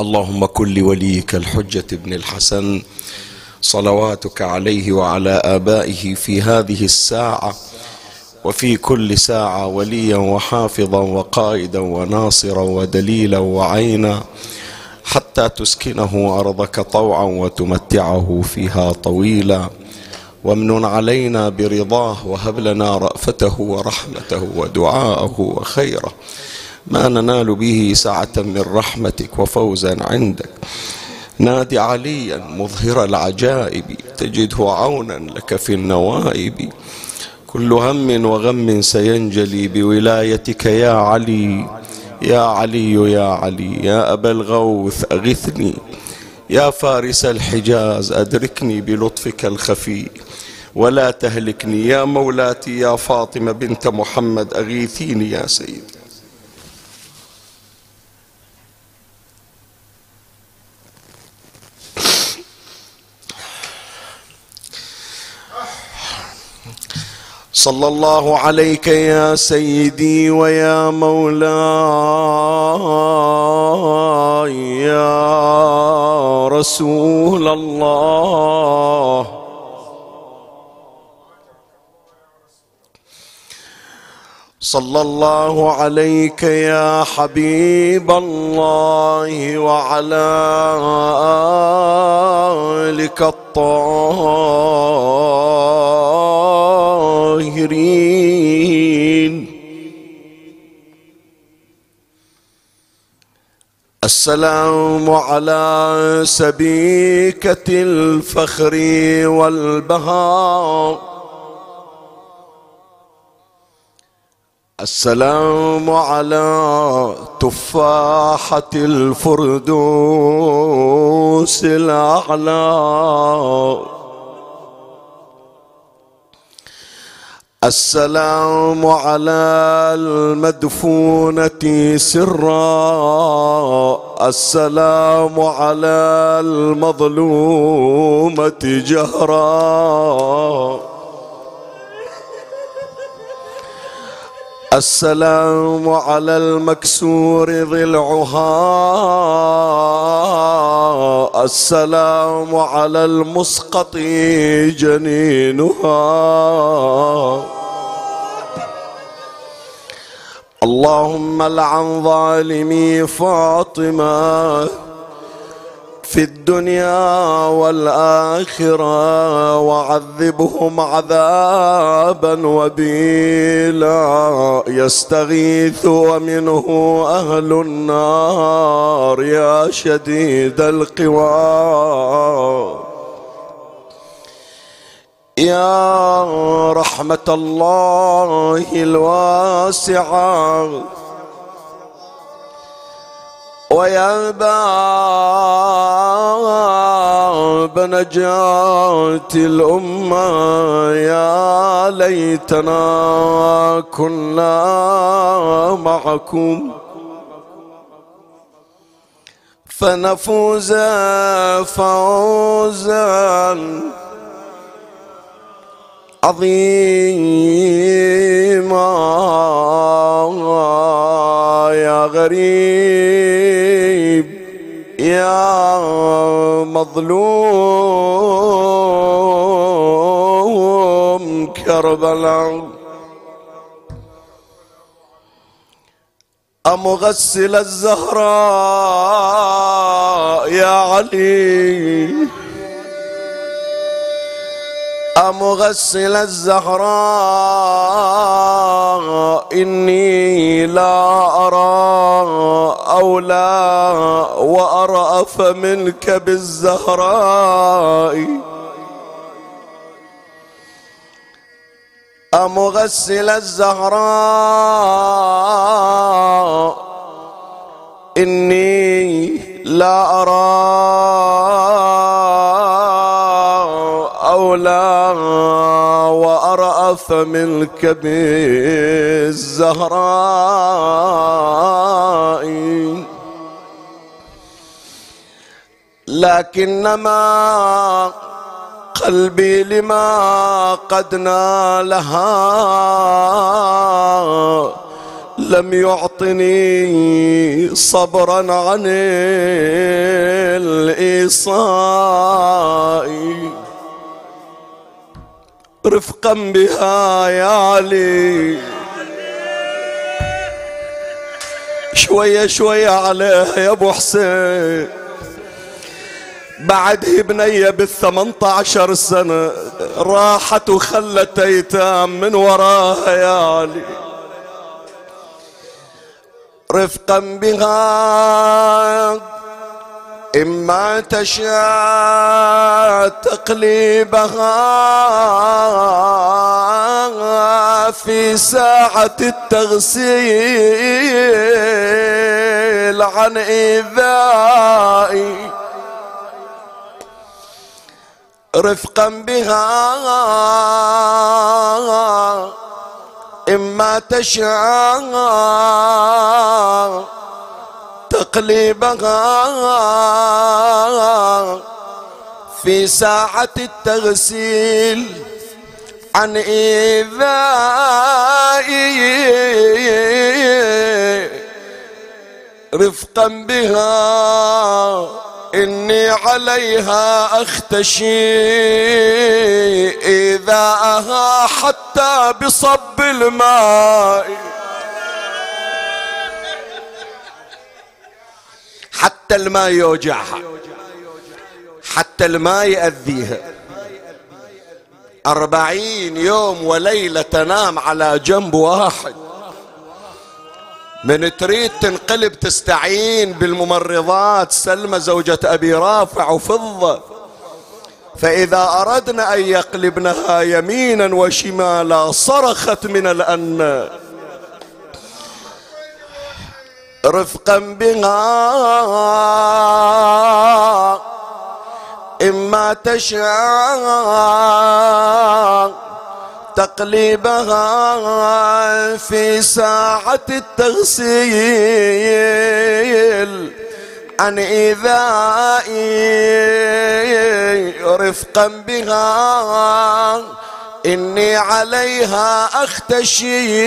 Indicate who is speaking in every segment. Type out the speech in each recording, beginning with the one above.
Speaker 1: اللهم كن لوليك الحجة ابن الحسن صلواتك عليه وعلى آبائه في هذه الساعة وفي كل ساعة وليا وحافظا وقائدا وناصرا ودليلا وعينا حتى تسكنه أرضك طوعا وتمتعه فيها طويلا وامن علينا برضاه وهب لنا رأفته ورحمته ودعاءه وخيره ما ننال به سعة من رحمتك وفوزا عندك. نادي عليا مظهر العجائب تجده عونا لك في النوائب. كل هم وغم سينجلي بولايتك يا علي يا علي يا علي يا أبا الغوث أغثني. يا فارس الحجاز أدركني بلطفك الخفي. ولا تهلكني يا مولاتي يا فاطمة بنت محمد أغيثيني يا سيدي. صلى الله عليك يا سيدي ويا مولاي يا رسول الله. صلى الله عليك يا حبيب الله وعلى آلك الطاهرين. السلام على سبيكة الفخر والبهاء. السلام على تفاحة الفردوس الأعلى. السلام على المدفونة سرا. السلام على المظلومة جهرا. السلام على المكسور ضلعها السلام على المسقط جنينها. اللهم لعن ظالمي فاطمة. في الدنيا والآخرة وعذبهم عذابا وبيلا. يستغيث ومنه أهل النار يا شديد القوى. يا رحمة الله الواسعة. ويا باب نجاة الأمة يا ليتنا كنا معكم. فنفوز فوزا عظيما يا غريب يا مظلوم كربلاء أمغسل الزهراء يا علي. أمغسل الزهراء؟ إني لا أرى أولى وأرأف منك بالزهراء. أمغسل الزهراء؟ إني لا أرى أولى وأرأف منك بالزهراء. لكنما قلبي لما قد نالها لم يعطني صبرا عن الإيصاء. رفقا بها يا علي. شوية شوية عليها يا أبو حسين. بعد بنية بالثمنة عشر سنة راحت وخلت أيتام من وراها يا علي. رفقا بها إما تشاء تقليبها في ساعة التغسيل عن إيذائي رفقا بها. إما تشاء تقليبها في ساعة التغسيل عن إيذائي. رفقا بها إني عليها أختشي إذاها حتى بصب الماء. حتى الماء يوجعها. حتى الماء يأذيها. أربعين يوم وليلة تنام على جنب واحد. من تريد تنقلب تستعين بالممرضات. سلمى زوجة أبي رافع وفضة. فإذا أردنا أن يقلبنها يمينا وشمالا صرخت من الأن رفقا بها. إما تشاء تقليبها في ساعة التغسيل. عن إيذائي رفقا بها إني عليها أختشي.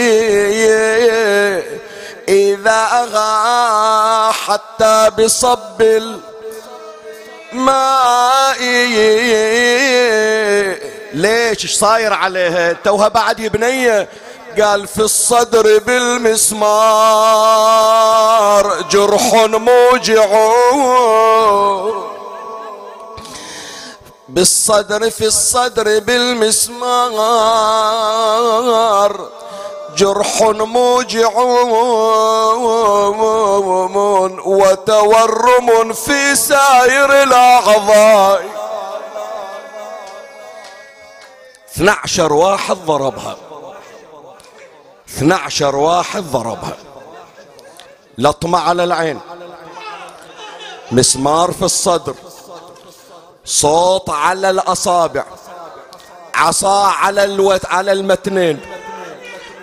Speaker 1: إذا أغى حتى بصب الماء. ليش إيش صاير عليها توها بعد يا بنية قال في الصدر بالمسمار جرح موجع. بالصدر في الصدر بالمسمار جرح موجع وتورم في سائر الأعضاء. 12 واحد ضربها. 12 واحد ضربها. لطمة على العين. مسمار في الصدر. صوت على الأصابع. عصا على الوت على المتنين.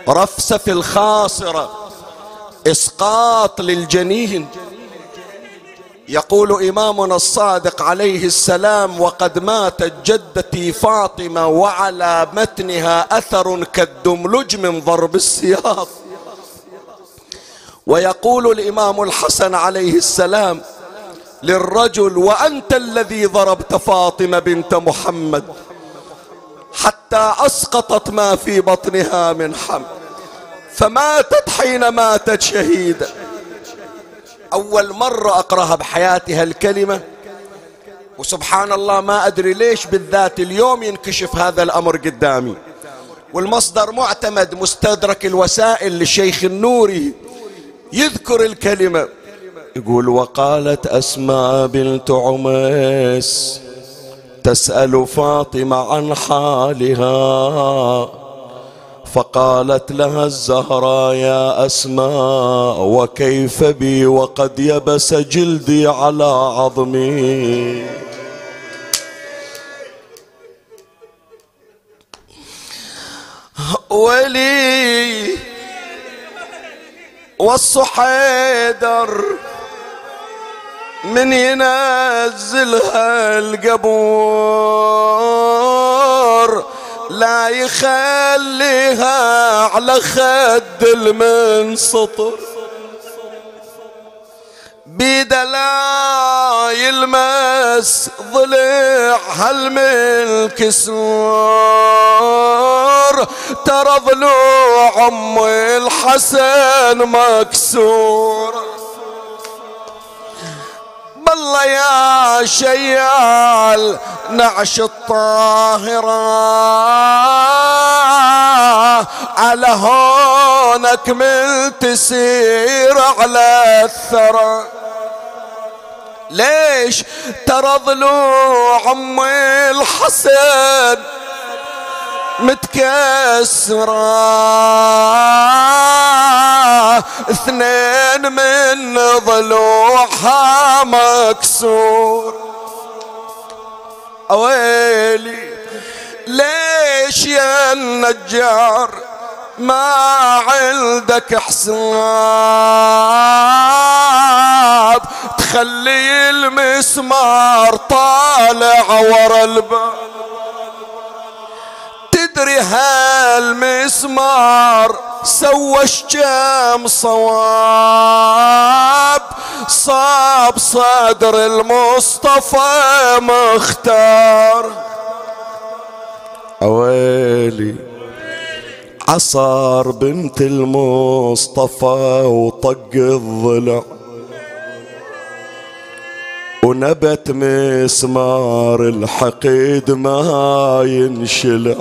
Speaker 1: رفسة في الخاصرة إسقاط للجنين. يقول إمامنا الصادق عليه السلام وقد ماتت جدتي فاطمة وعلى متنها أثر كالدملج من ضرب السياط ويقول الإمام الحسن عليه السلام للرجل وأنت الذي ضربت فاطمة بنت محمد. حتى أسقطت ما في بطنها من حمل. فماتت حين ماتت شهيدة أول مرة أقرأها بحياتي هالكلمة وسبحان الله ما أدري ليش بالذات اليوم ينكشف هذا الأمر قدامي. والمصدر معتمد مستدرك الوسائل للشيخ النوري يذكر الكلمة. يقول وقالت أسماء بنت عميس تسأل فاطمة عن حالها فقالت لها الزهراء يا أسماء وكيف بي؟ وقد يبس جلدي على عظمي. ولي والصحيدر من ينزلها القبور لا يخليها على خد المنسطر بيد لا يلمس ضلع هالملك سور ترى ضلوع أم الحسن مكسور. بالله يا شيال نعش الطاهرة على هونك من تسير على الثرى. ليش ترى ضلوع أم الحسن؟ متكسرة. اثنين من ضلوعها مكسور. أويلي ليش يا النجار ما عندك حساب؟ تخلي المسمار طالع ورا الباب. تدري هالمسمار سوى كم صواب؟ صاب صدر المصطفى مختار. أويلي عصار بنت المصطفى وطق الضلع ونبت مسمار الحقيد ما ينشلع.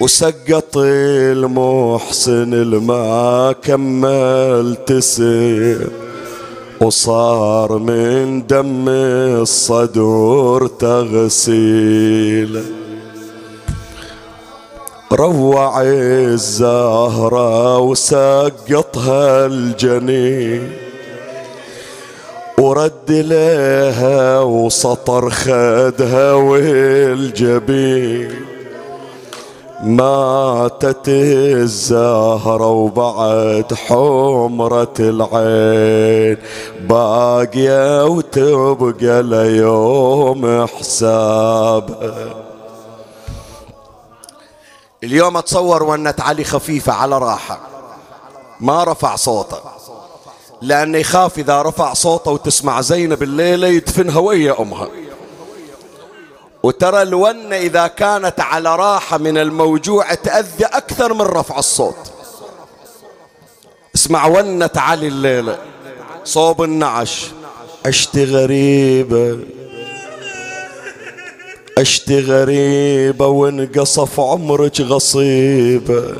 Speaker 1: وسقط المحسن الما كمل تسير وصار من دم الصدور تغسيل. روع الزهرة وسقطها الجنين ورد لها وسطر خدها والجبين. ماتت الزهرة وبعد حمرة العين. باقية وتبقى ليوم حسابها اليوم أتصور ونت علي خفيفة على راحة. ما رفع صوته. لأنه يخاف إذا رفع صوته وتسمع زينب الليلة يدفنها ويا أمها. وترى الونة إذا كانت على راحة من الموجوع تأذي أكثر من رفع الصوت. اسمع ونة علي الليلة. صوب النعش. عشت غريبة. عشت غريبة وانقصف عمرك غصيبة.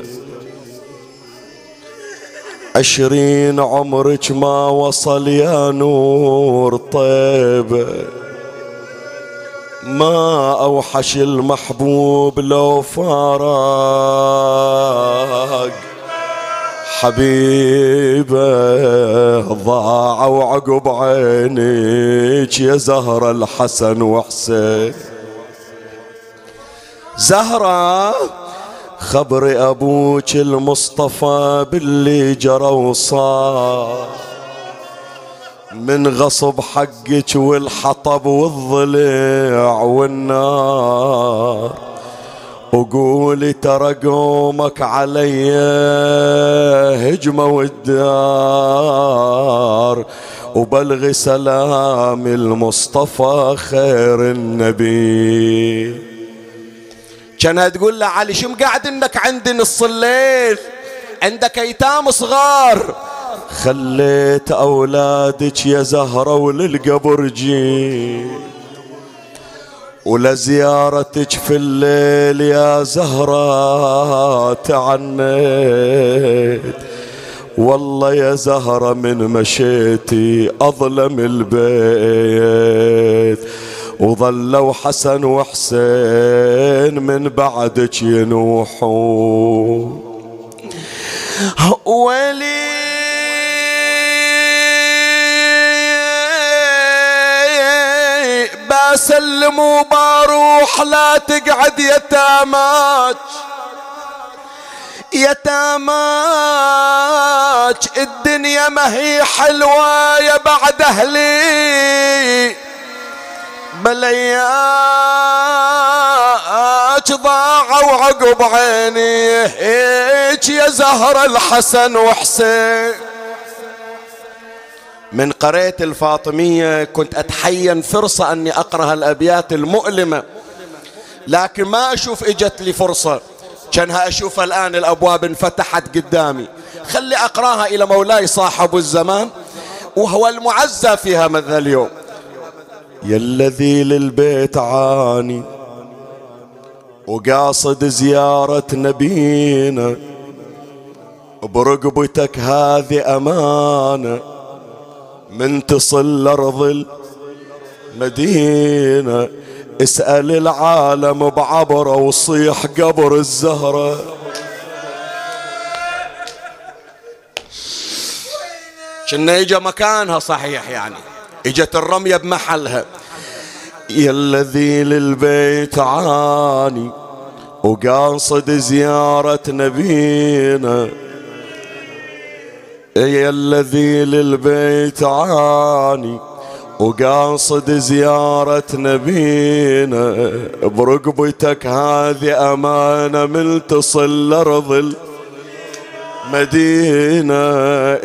Speaker 1: عشرين عمرك ما وصل يا نور طيبة. ما أوحش المحبوب لو فارق. حبيبة ضاع وعقب عينيك يا زهرة الحسن وحسين. زهرة خبري أبوك المصطفى باللي جرى وصار. من غصب حقك والحطب والضلع والنار. وقولي ترى قومك علي هجمة والدار. وبلغي سلام المصطفى خير النبي. كانها تقول له علي شو مقعد انك عندي نص الليل؟ عندك أيتام صغار. خليت أولادك يا زهرة وللقبر جي ولزيارتك في الليل يا زهرة تعنيت. والله يا زهرة من مشيتي أظلم البيت. وظلوا حسن وحسين من بعدك ينوحون. ولي بسلم وبروح لا تقعد يتاماك. يتاماك. الدنيا ما هي حلوة يا بعد أهلي. بلياك عمرك ضاع وعقب عيني. هيك يا زهر الحسن وحسين. من قريت الفاطمية كنت أتحين فرصة أني أقرأ الأبيات المؤلمة لكن ما أشوف إجت لي فرصة. كانها أشوف الآن الأبواب انفتحت قدامي. خلي أقراها إلى مولاي صاحب الزمان وهو المعزى في هذا اليوم. يا الذي للبيت عاني وقاصد زيارة نبينا برقبتك هذه أمانة. من تصل لأرض المدينة. اسأل العالم بعبره وصيح قبر الزهرة. كنا إجا مكانها صحيح يعني. إجت الرمية بمحلها. يا الذي للبيت عاني وقاصد زيارة نبينا. يا الذي للبيت عاني وقاصد زيارة نبينا. برقبتك هذه أمانة من تصل لأرض المدينة.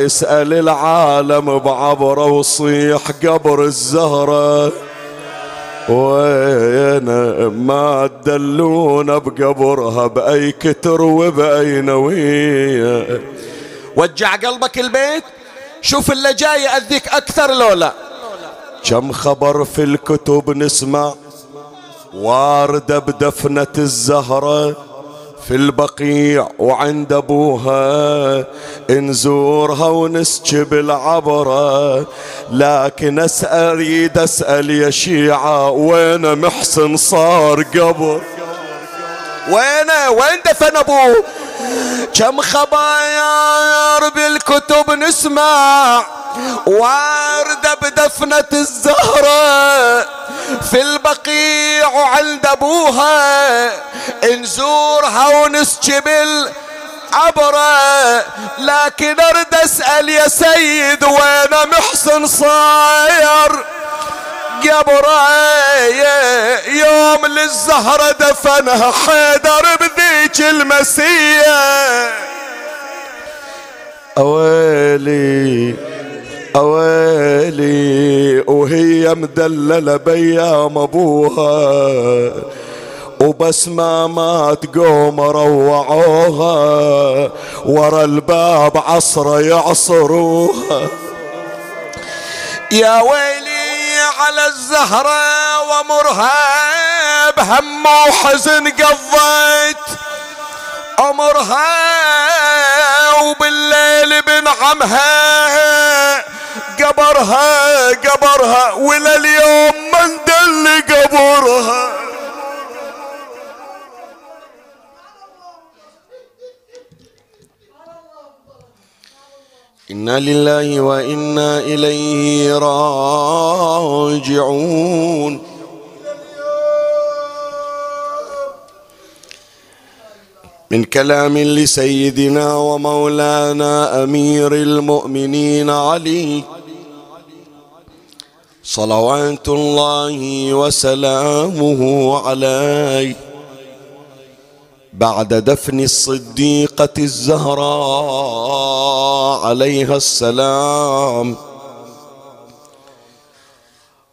Speaker 1: اسأل العالم بعبره وصيح قبر الزهرة. وين ما تدلونا بقبرها بأي كتر وبأي نوية. وجع قلبك البيت. شوف اللي جاي يأذيك أكثر لو لا. كم خبر في الكتب نسمع. واردة بدفنة الزهرة في البقيع وعند أبوها. نزورها ونسكب العبرة لكن أسأل اريد أسأل يا شيعة وين محسن صار قبر؟ وينه؟ وين دفن ابوه كم خباير بالكتب نسمع. واردة بدفنة الزهرة في البقيع وعند أبوها. نزورها ونسكب عبرة لكن أرد أسأل يا سيد وين محسن صاير؟ قبره يوم للزهرة دفنها حيدر بذيك المسية. أويلي أويلي وهي مدللة بيام أبوها. وبس ما ما تقوم روعوها ورا الباب عصرة يعصروها. يا ويلي على الزهرة ومرها بهم وحزن قضيت. عمرها وبالليل بنعمها قبرها قبرها ولليوم من دل قبرها. إنا لله وإنا إليه راجعون من كلام لسيدنا ومولانا امير المؤمنين علي صلوات الله وسلامه عليه بعد دفن الصديقة الزهراء عليها السلام.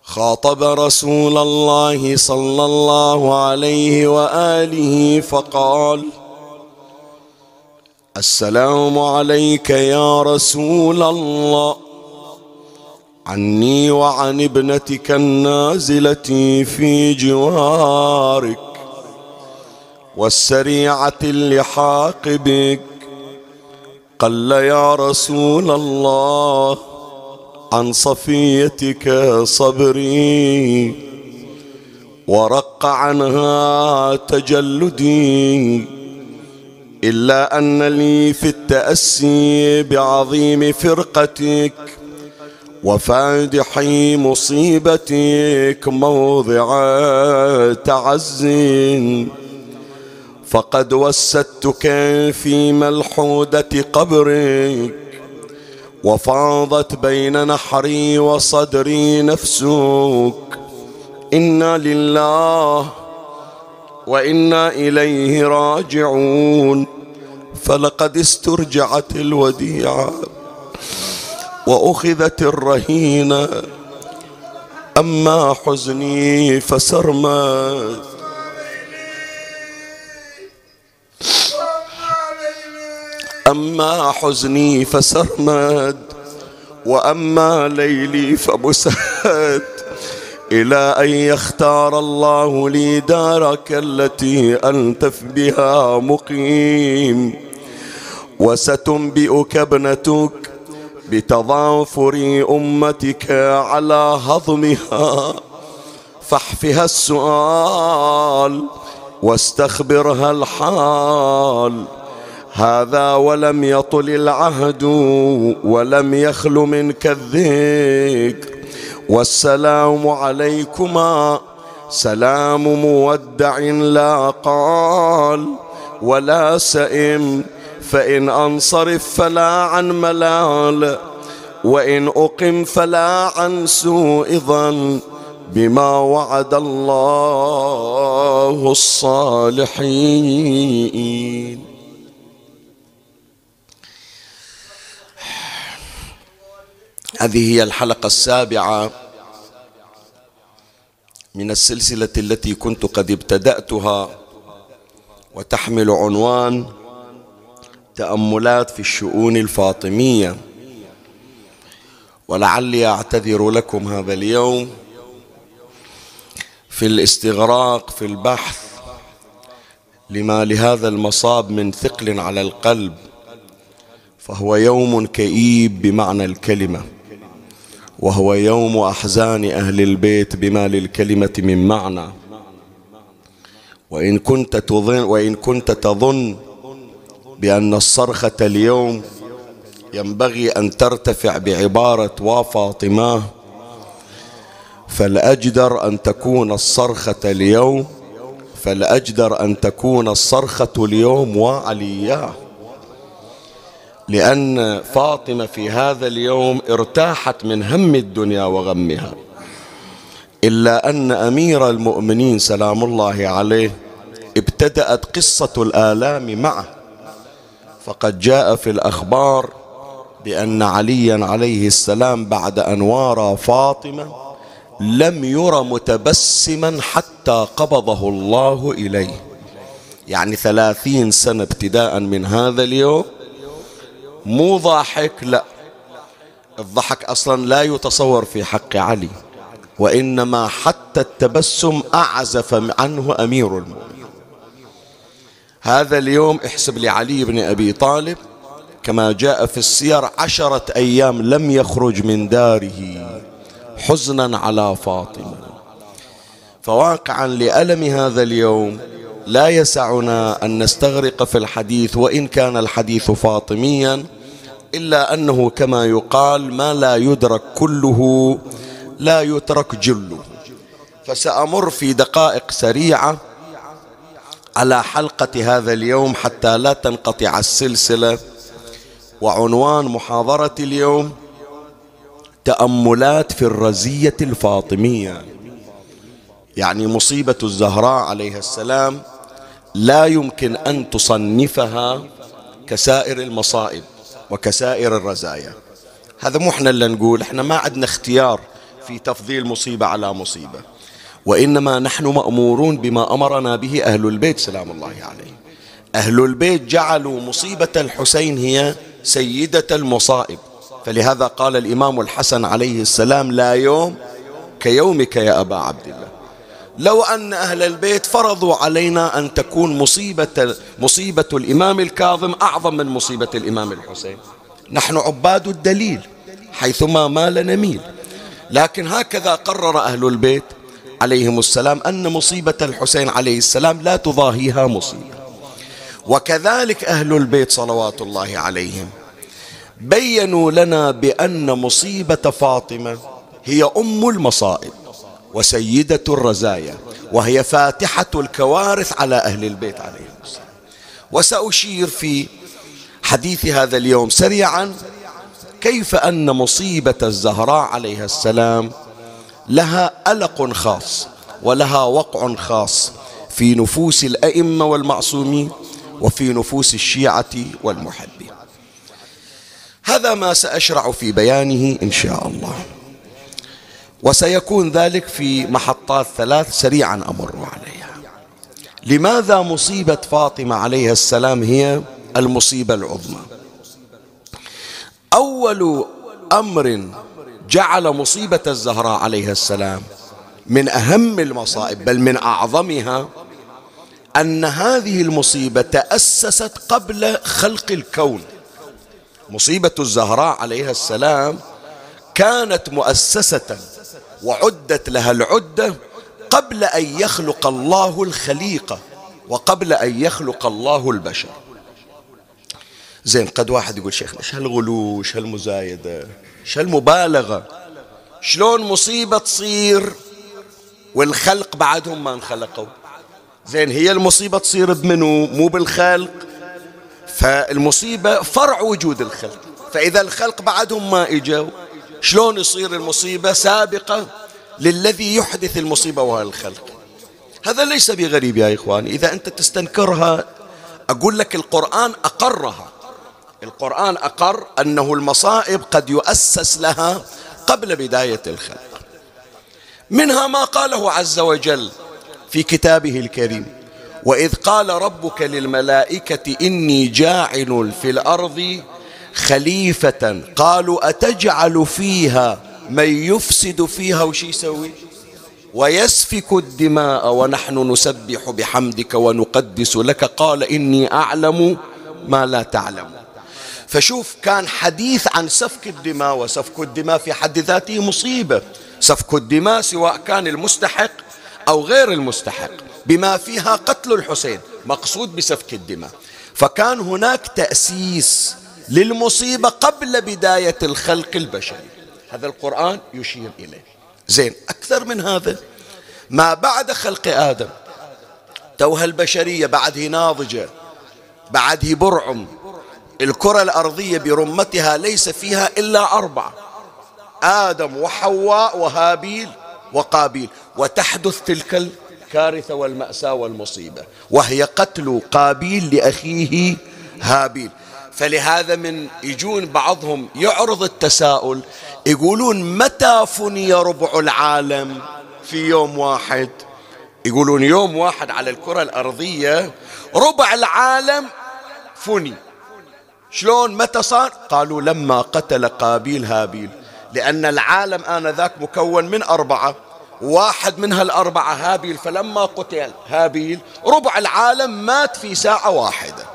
Speaker 1: خاطب رسول الله صلى الله عليه وآله فقال السلام عليك يا رسول الله. عني وعن ابنتك النازلة في جوارك. والسريعة اللحاق بك قل يا رسول الله عن صفيتك صبري. ورق عنها تجلدي. إلا أن لي في التأسي بعظيم فرقتك. وفادح مصيبتك موضع تعز. فقد وستك في ملحودة قبرك وفاضت بين نحري وصدري نفسك. إنا لله وإنا إليه راجعون. فلقد استرجعت الوديعة وأخذت الرهينة. أما حزني فسرمت. أما حزني فسرمد وأما ليلي فبسد إلى أن يختار الله لي دارك التي أنت بها مقيم. وستنبئك ابنتك بتضافر أمتك على هضمها. فاحفها السؤال واستخبرها الحال. هذا ولم يطل العهد ولم يخل منك الذكر والسلام عليكما سلام مودع لا قال ولا سئم فإن أنصرف فلا عن ملال وإن أقم فلا عن سوء ظن بما وعد الله الصالحين. هذه هي الحلقة السابعة من السلسلة التي كنت قد ابتدأتها وتحمل عنوان تأملات في الشؤون الفاطمية. ولعلي أعتذر لكم هذا اليوم في الاستغراق في البحث لما لهذا المصاب من ثقل على القلب فهو يوم كئيب بمعنى الكلمة. وهو يوم أحزان أهل البيت بما للكلمة من معنى. وإن كنت تظن وإن كنت تظن بأن الصرخة اليوم ينبغي أن ترتفع بعبارة وفاطماه فالأجدر أن تكون الصرخة اليوم فالأجدر أن تكون الصرخة اليوم وعلياه لأن فاطمة في هذا اليوم ارتاحت من هم الدنيا وغمها. إلا أن أمير المؤمنين سلام الله عليه ابتدأت قصة الآلام معه. فقد جاء في الأخبار بأن عليا عليه السلام بعد أن وارى فاطمة لم ير متبسما حتى قبضه الله إليه. يعني ثلاثين سنة ابتداء من هذا اليوم مو ضاحك؟ لا. الضحك أصلا لا يتصور في حق علي وإنما حتى التبسم أعزف عنه أمير المؤمنين. هذا اليوم احسب لعلي بن أبي طالب كما جاء في السير عشرة أيام لم يخرج من داره حزنا على فاطمة. فواقعا لألم هذا اليوم لا يسعنا أن نستغرق في الحديث وإن كان الحديث فاطميا إلا أنه كما يقال ما لا يدرك كله لا يترك جله. فسأمر في دقائق سريعة على حلقة هذا اليوم حتى لا تنقطع السلسلة وعنوان محاضرة اليوم تأملات في الرزية الفاطمية. يعني مصيبة الزهراء عليها السلام لا يمكن أن تصنفها كسائر المصائب. وكسائر الرزايا. هذا مو إحنا اللي نقول إحنا ما عندنا اختيار في تفضيل مصيبة على مصيبة. وإنما نحن مأمورون بما أمرنا به أهل البيت سلام الله عليه أهل البيت جعلوا مصيبة الحسين هي سيدة المصائب. فلهذا قال الإمام الحسن عليه السلام لا يوم كيومك يا أبا عبد الله. لو أن أهل البيت فرضوا علينا أن تكون مصيبة مصيبة الإمام الكاظم أعظم من مصيبة الإمام الحسين. نحن عباد الدليل حيثما مال نميل. لكن هكذا قرر أهل البيت عليهم السلام أن مصيبة الحسين عليه السلام لا تضاهيها مصيبة. وكذلك أهل البيت صلوات الله عليهم بينوا لنا بأن مصيبة فاطمة هي أم المصائب. وسيدة الرزايا وهي فاتحة الكوارث على أهل البيت عليهم السلام. وسأشير في حديث هذا اليوم سريعا كيف أن مصيبة الزهراء عليها السلام لها ألق خاص ولها وقع خاص في نفوس الأئمة والمعصومين وفي نفوس الشيعة والمحبين. هذا ما سأشرع في بيانه إن شاء الله. وسيكون ذلك في محطات ثلاث سريعا أمر عليها. لماذا مصيبة فاطمة عليها السلام هي المصيبة العظمى؟ أول أمر جعل مصيبة الزهراء عليها السلام من أهم المصائب بل من أعظمها أن هذه المصيبة تأسست قبل خلق الكون. مصيبة الزهراء عليها السلام كانت مؤسسة وعدت لها العدة قبل أن يخلق الله الخليقة وقبل أن يخلق الله البشر. زين قد واحد يقول شيخنا إيش هالغلو إيش هالمزايدة؟ إيش هالمبالغة شلون مصيبة تصير والخلق بعدهم ما انخلقوا؟ زين هي المصيبة تصير بمنو؟ مو بالخلق. فالمصيبة فرع وجود الخلق. فإذا الخلق بعدهم ما إجوا شلون يصير المصيبة سابقة للذي يحدث المصيبة وهو الخلق. هذا ليس بغريب يا إخواني. إذا أنت تستنكرها أقول لك القرآن أقرها. القرآن أقر أنه المصائب قد يؤسس لها قبل بداية الخلق. منها ما قاله عز وجل في كتابه الكريم وإذ قال ربك للملائكة إني جاعل في الأرض خليفة. قالوا أتجعل فيها من يفسد فيها وش يسوي؟ ويسفك الدماء ونحن نسبح بحمدك ونقدس لك. قال إني أعلم ما لا تعلم. فشوف كان حديث عن سفك الدماء وسفك الدماء في حد ذاته مصيبة. سفك الدماء سواء كان المستحق أو غير المستحق بما فيها قتل الحسين مقصود بسفك الدماء. فكان هناك تأسيس للمصيبة قبل بداية الخلق البشري. هذا القرآن يشير إليه. زين أكثر من هذا ما بعد خلق آدم توها البشرية بعده ناضجة بعده برعم الكرة الأرضية برمتها ليس فيها إلا أربعة آدم وحواء وهابيل وقابيل وتحدث تلك الكارثة والمأساة والمصيبة وهي قتل قابيل لأخيه هابيل. فلهذا من يجون بعضهم يعرض التساؤل يقولون متى فني ربع العالم؟ في يوم واحد. يقولون يوم واحد على الكرة الأرضية ربع العالم فني. شلون؟ متى صار؟ قالوا لما قتل قابيل هابيل. لأن العالم آنذاك مكون من أربعة. واحد من هالأربعة هابيل. فلما قتل هابيل ربع العالم مات في ساعة واحدة.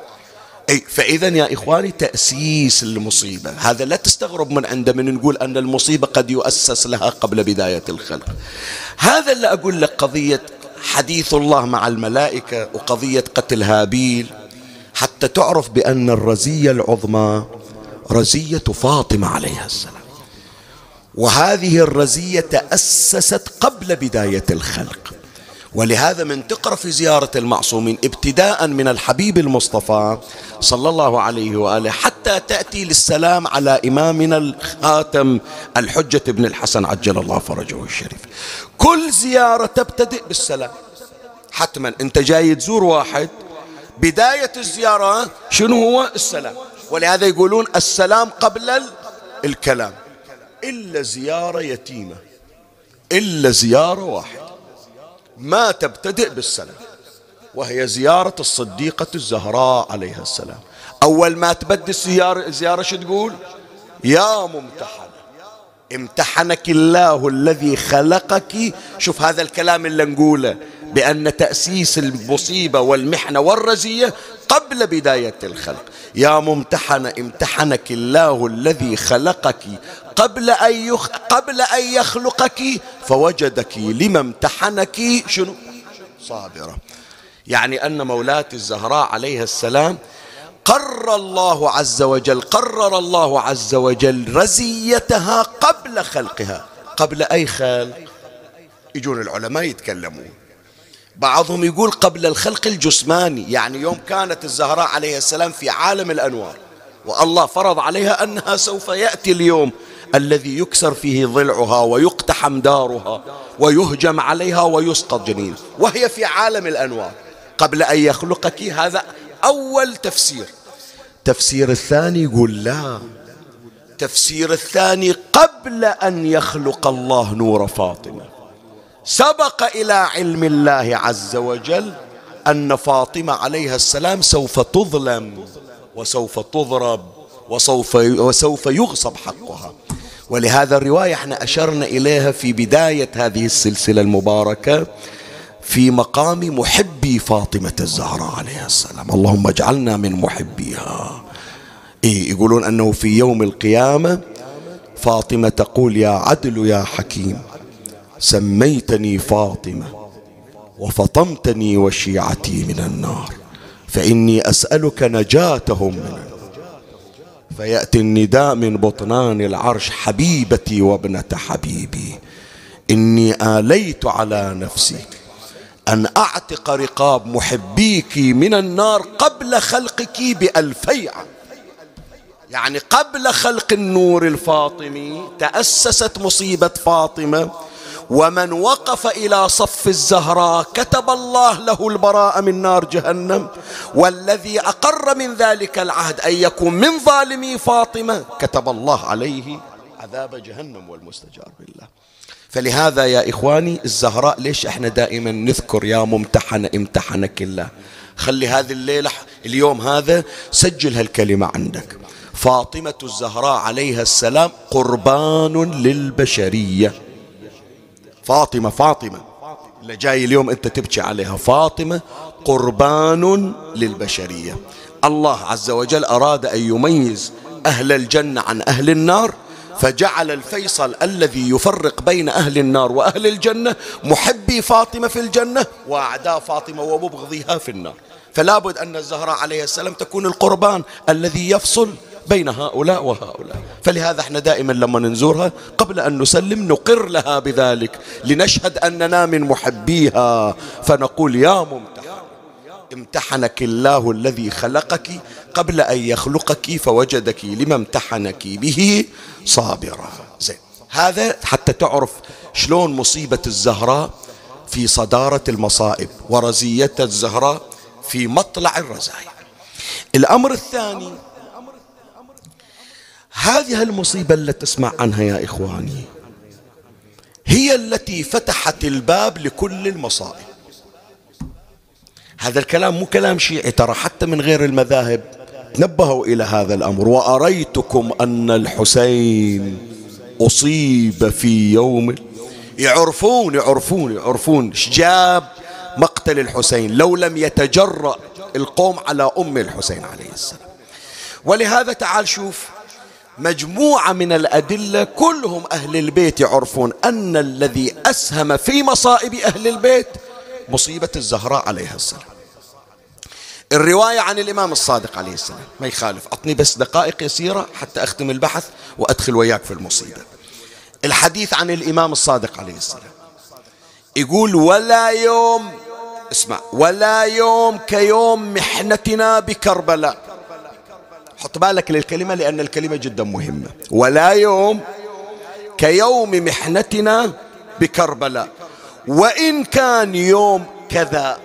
Speaker 1: فإذا يا إخواني تأسيس المصيبة. هذا لا تستغرب من عندما نقول أن المصيبة قد يؤسس لها قبل بداية الخلق. هذا اللي أقول لك قضية حديث الله مع الملائكة وقضية قتل هابيل. حتى تعرف بأن الرزية العظمى رزية فاطمة عليها السلام. وهذه الرزية تأسست قبل بداية الخلق. ولهذا من تقرأ في زيارة المعصومين ابتداء من الحبيب المصطفى صلى الله عليه وآله حتى تأتي للسلام على إمامنا الخاتم الحجة ابن الحسن عجل الله فرجه الشريف. كل زيارة تبتدئ بالسلام. حتما انت جاي تزور واحد بداية الزيارة شنو هو؟ السلام. ولهذا يقولون السلام قبل الكلام. إلا زيارة يتيمة إلا زيارة واحدة. ما تبتدئ بالسلام وهي زيارة الصديقة الزهراء عليها السلام. أول ما تبدي الزيارة, الزيارة شو تقول؟ يا ممتحنة امتحنك الله الذي خلقك. شوف هذا الكلام اللي نقوله بأن تأسيس المصيبة والمحنة والرزية قبل بداية الخلق. يا ممتحنة امتحنك الله الذي خلقك. قبل أن يخ... قبل أن يخلقك فوجدك لما امتحنك شنو؟ صابرة. يعني أن مولاتي الزهراء عليها السلام قرر الله عز وجل قرر الله عز وجل رزيتها قبل خلقها. قبل أي خلق؟ يجون العلماء يتكلمون. بعضهم يقول قبل الخلق الجسماني. يعني يوم كانت الزهراء عليه السلام في عالم الأنوار والله فرض عليها أنها سوف يأتي اليوم الذي يكسر فيه ضلعها ويقتحم دارها ويهجم عليها ويسقط جنين. وهي في عالم الأنوار. قبل أن يخلقك هذا أول تفسير. تفسير الثاني يقول لا. تفسير الثاني قبل أن يخلق الله نور فاطمة. سبق إلى علم الله عز وجل أن فاطمة عليها السلام سوف تظلم وسوف تضرب وسوف وسوف يغصب حقها. ولهذا الرواية إحنا أشرنا إليها في بداية هذه السلسلة المباركة في مقام محبي فاطمة الزهراء عليها السلام. اللهم اجعلنا من محبيها. إيه يقولون أنه في يوم القيامة فاطمة تقول يا عدل يا حكيم سميتني فاطمة وفطمتني وشيعتي من النار فإني أسألك نجاتهم من النار. فيأتي النداء من بطنان العرش حبيبتي وابنة حبيبي. إني آليت على نفسي أن أعتق رقاب محبيك من النار قبل خلقك بألفي عام. يعني قبل خلق النور الفاطمي تأسست مصيبة فاطمة ومن وقف إلى صف الزهراء كتب الله له البراءة من نار جهنم والذي أقر من ذلك العهد أن يكون من ظالمي فاطمة كتب الله عليه عذاب جهنم والمستجار بالله فلهذا يا إخواني الزهراء ليش إحنا دائما نذكر يا ممتحن امتحنك الله؟ خلي هذه الليلة اليوم هذا سجل هالكلمة عندك. فاطمة الزهراء عليها السلام قربان للبشرية. فاطمة فاطمة. اللي جاي اليوم أنت تبكي عليها. فاطمة قربان للبشرية. الله عز وجل أراد أن يميز أهل الجنة عن أهل النار فجعل الفيصل الذي يفرق بين أهل النار وأهل الجنة محبي فاطمة في الجنة وأعداء فاطمة ومبغضيها في النار. فلا بد أن الزهراء عليه السلام تكون القربان الذي يفصل بين هؤلاء وهؤلاء. فلهذا إحنا دائما لما نزورها قبل أن نسلم نقر لها بذلك لنشهد أننا من محبيها. فنقول يا ممتحن امتحنك الله الذي خلقك قبل أن يخلقك فوجدك لما امتحنك به صابرا. زين. هذا حتى تعرف شلون مصيبة الزهراء في صدارة المصائب ورزية الزهراء في مطلع الرزايا. الأمر الثاني هذه المصيبة التي تسمع عنها يا إخواني هي التي فتحت الباب لكل المصائب. هذا الكلام مو كلام شيعي ترى حتى من غير المذاهب نبهوا إلى هذا الأمر. وأريتكم أن الحسين أصيب في يوم يعرفون يعرفون يعرفون جاب مقتل الحسين لو لم يتجرأ القوم على أم الحسين عليه السلام. ولهذا تعال شوف مجموعة من الأدلة كلهم أهل البيت يعرفون أن الذي أسهم في مصائب أهل البيت مصيبة الزهراء عليها السلام. الرواية عن الإمام الصادق عليه السلام ما يخالف أعطني بس دقائق يسيرة حتى أختم البحث وأدخل وياك في المصيبة. الحديث عن الإمام الصادق عليه السلام يقول ولا يوم اسمع ولا يوم كيوم محنتنا بكربلاء. حط بالك للكلمة لأن الكلمة جدا مهمة. ولا يوم كيوم محنتنا بكربلاء. وإن كان يوم كذا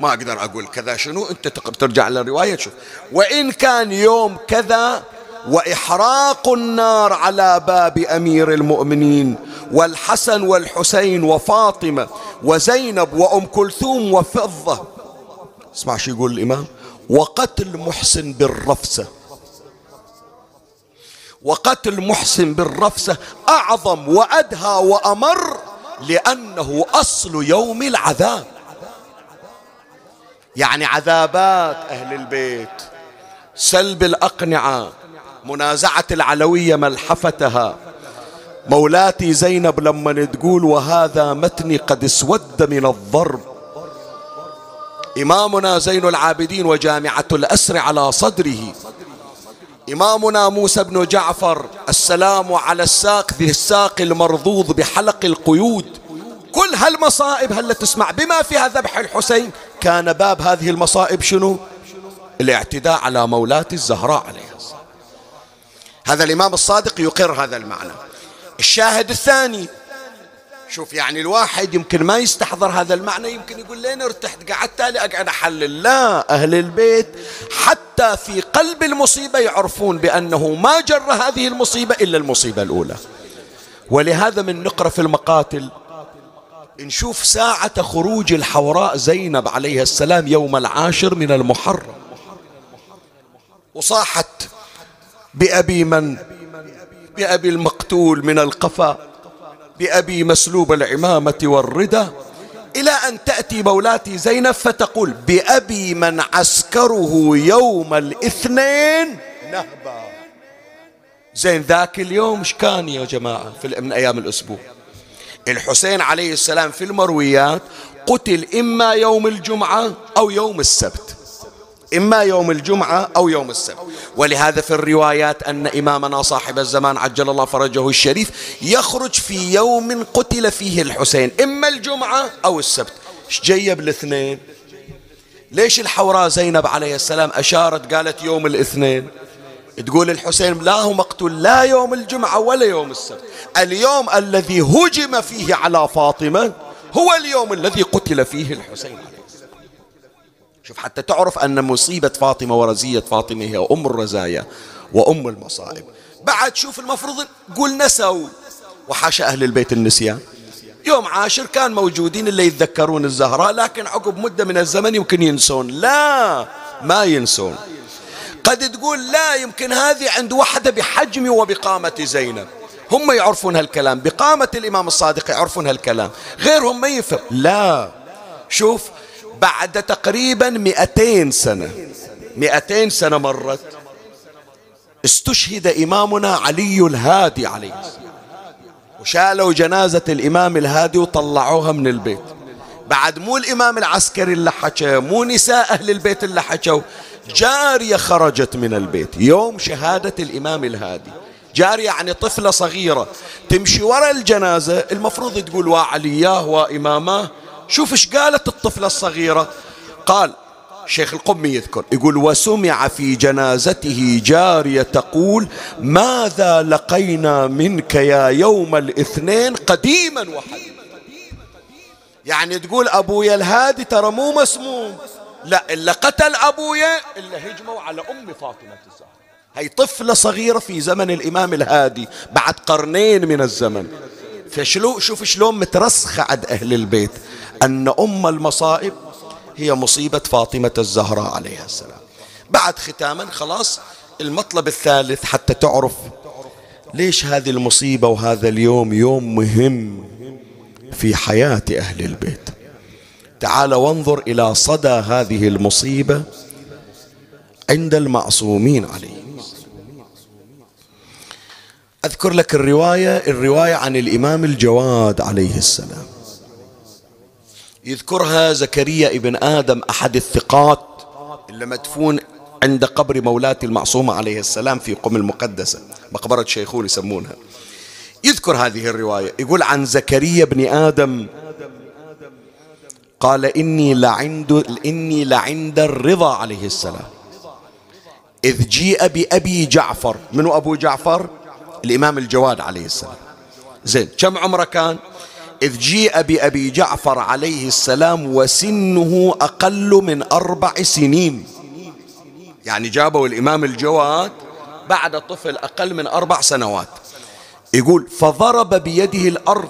Speaker 1: ما أقدر أقول كذا شنو؟ أنت ترجع للرواية تشوف. وإن كان يوم كذا وإحراق النار على باب أمير المؤمنين والحسن والحسين وفاطمة وزينب وأم كلثوم وفضة. اسمع شو يقول الإمام؟ وقتل محسن بالرفسة. وقتل محسن بالرفسة أعظم وأدهى وأمر لأنه أصل يوم العذاب. يعني عذابات أهل البيت. سلب الأقنعة. منازعة العلوية ملحفتها. مولاتي زينب لما تقول وهذا متني قد اسود من الضرب. إمامنا زين العابدين وجامعة الأسر على صدره. إمامنا موسى بن جعفر السلام على الساق ذي الساق المرضوض بحلق القيود. كل هالمصائب هل تسمع بما فيها ذبح الحسين؟ كان باب هذه المصائب شنو؟ الاعتداء على مولاة الزهراء عليها هذا الإمام الصادق يقر هذا المعنى. الشاهد الثاني شوف يعني الواحد يمكن ما يستحضر هذا المعنى يمكن يقول لين ارتحت قعدت تالي أقعد أحلل. لا أهل البيت حتى في قلب المصيبة يعرفون بأنه ما جر هذه المصيبة إلا المصيبة الأولى. ولهذا من نقرأ في المقاتل نشوف ساعة خروج الحوراء زينب عليه السلام يوم العاشر من المحرم. وصاحت بأبي من؟ بأبي المقتول من القفا. بأبي مسلوب العمامة والردى إلى أن تأتي مولاتي زينب فتقول بأبي من عسكره يوم الاثنين. نهبا زين ذاك اليوم إيش كان يا جماعة في من أيام الأسبوع؟ الحسين عليه السلام في المرويات قتل إما يوم الجمعة أو يوم السبت. إما يوم الجمعة أو يوم السبت. ولهذا في الروايات أن إمامنا صاحب الزمان عجل الله فرجه الشريف يخرج في يوم قتل فيه الحسين إما الجمعة أو السبت. جيب الاثنين؟ ليش الحوراء زينب عليه السلام أشارت قالت يوم الاثنين؟ تقول الحسين لا هو مقتول لا يوم الجمعة ولا يوم السبت. اليوم الذي هجم فيه على فاطمة هو اليوم الذي قتل فيه الحسين. شوف حتى تعرف أن مصيبة فاطمة ورزية فاطمة هي أم الرزايا وأم المصائب. بعد شوف المفروض قول نسوا. وحاشا أهل البيت النسيان يوم عاشر كان موجودين اللي يتذكرون الزهراء لكن عقب مدة من الزمن يمكن ينسون. لا ما ينسون. قد تقول لا يمكن هذه عند وحدة بحجم وبقامة زينب. هم يعرفون هالكلام. بقامة الإمام الصادق يعرفون هالكلام. غيرهم ما يفهم. لا. شوف بعد تقريبا مئتين سنة. مئتين سنة مرت. استشهد إمامنا علي الهادي عليه السلام. وشالوا جنازة الإمام الهادي وطلعوها من البيت. بعد مو الإمام العسكري اللي حكى مو نساء أهل البيت اللي حكوا جارية خرجت من البيت. يوم شهادة الإمام الهادي. جارية يعني طفلة صغيرة. تمشي وراء الجنازة المفروض تقول وعلياه وإماماه شوف إيش قالت الطفلة الصغيرة. قال شيخ القمي يذكر يقول وسمع في جنازته جارية تقول ماذا لقينا منك يا يوم الاثنين قديما وحديثا؟ يعني تقول أبويا الهادي ترى مو مسموم. لا إلا قتل أبويا إلا هجموا على أم فاطمة الزهراء هي طفلة صغيرة في زمن الإمام الهادي بعد قرنين من الزمن. فشلو شوف شلون مترسخة عند أهل البيت. أن أم المصائب هي مصيبة فاطمة الزهراء عليها السلام. بعد ختاما خلاص المطلب الثالث حتى تعرف ليش هذه المصيبة وهذا اليوم يوم مهم في حياة أهل البيت. تعال وانظر إلى صدى هذه المصيبة عند المعصومين عليه. أذكر لك الرواية الرواية عن الإمام الجواد عليه السلام. يذكرها زكريا ابن آدم أحد الثقات اللي مدفون عند قبر مولاة المعصومة عليه السلام في قم المقدسة مقبرة شيخون يسمونها. يذكر هذه الرواية. يقول عن زكريا بن آدم قال إني لعند إني لعند الرضا عليه السلام. إذ جيء بأبي جعفر. منو أبو جعفر؟ الإمام الجواد عليه السلام. زين كم عمره كان؟ إذ جيء بأبي جعفر عليه السلام وسنه أقل من أربع سنين. يعني جابوا الإمام الجواد بعد طفل أقل من أربع سنوات. يقول فضرب بيده الأرض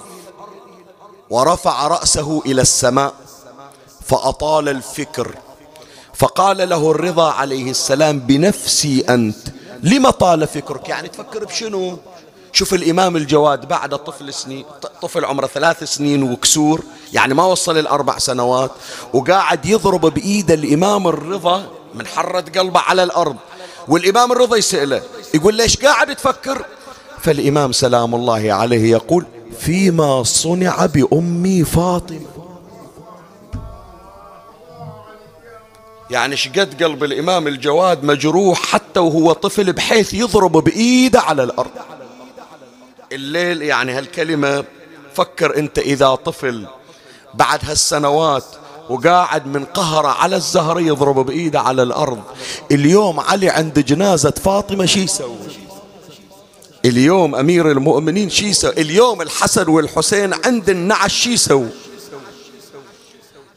Speaker 1: ورفع رأسه إلى السماء فأطال الفكر. فقال له الرضا عليه السلام بنفسي أنت لما طال فكرك؟ يعني تفكر بشنو؟ شوف الإمام الجواد بعد طفل سنين طفل عمره ثلاث سنين وكسور يعني ما وصل الأربع سنوات وقاعد يضرب بإيد الإمام الرضا من حرة قلبه على الأرض والإمام الرضا يسأله يقول ليش قاعد تفكر؟ فالإمام سلام الله عليه يقول فيما صنع بأمي فاطمة. يعني شقد قلب الإمام الجواد مجروح حتى وهو طفل بحيث يضرب بإيده على الأرض. الليل يعني هالكلمة فكر أنت إذا طفل بعد هالسنوات وقاعد من قهرة على الزهر يضرب بإيده على الأرض. اليوم علي عند جنازة فاطمة شي يسوي؟ اليوم أمير المؤمنين شي يسوي؟ اليوم الحسن والحسين عند النعش شي يسوي؟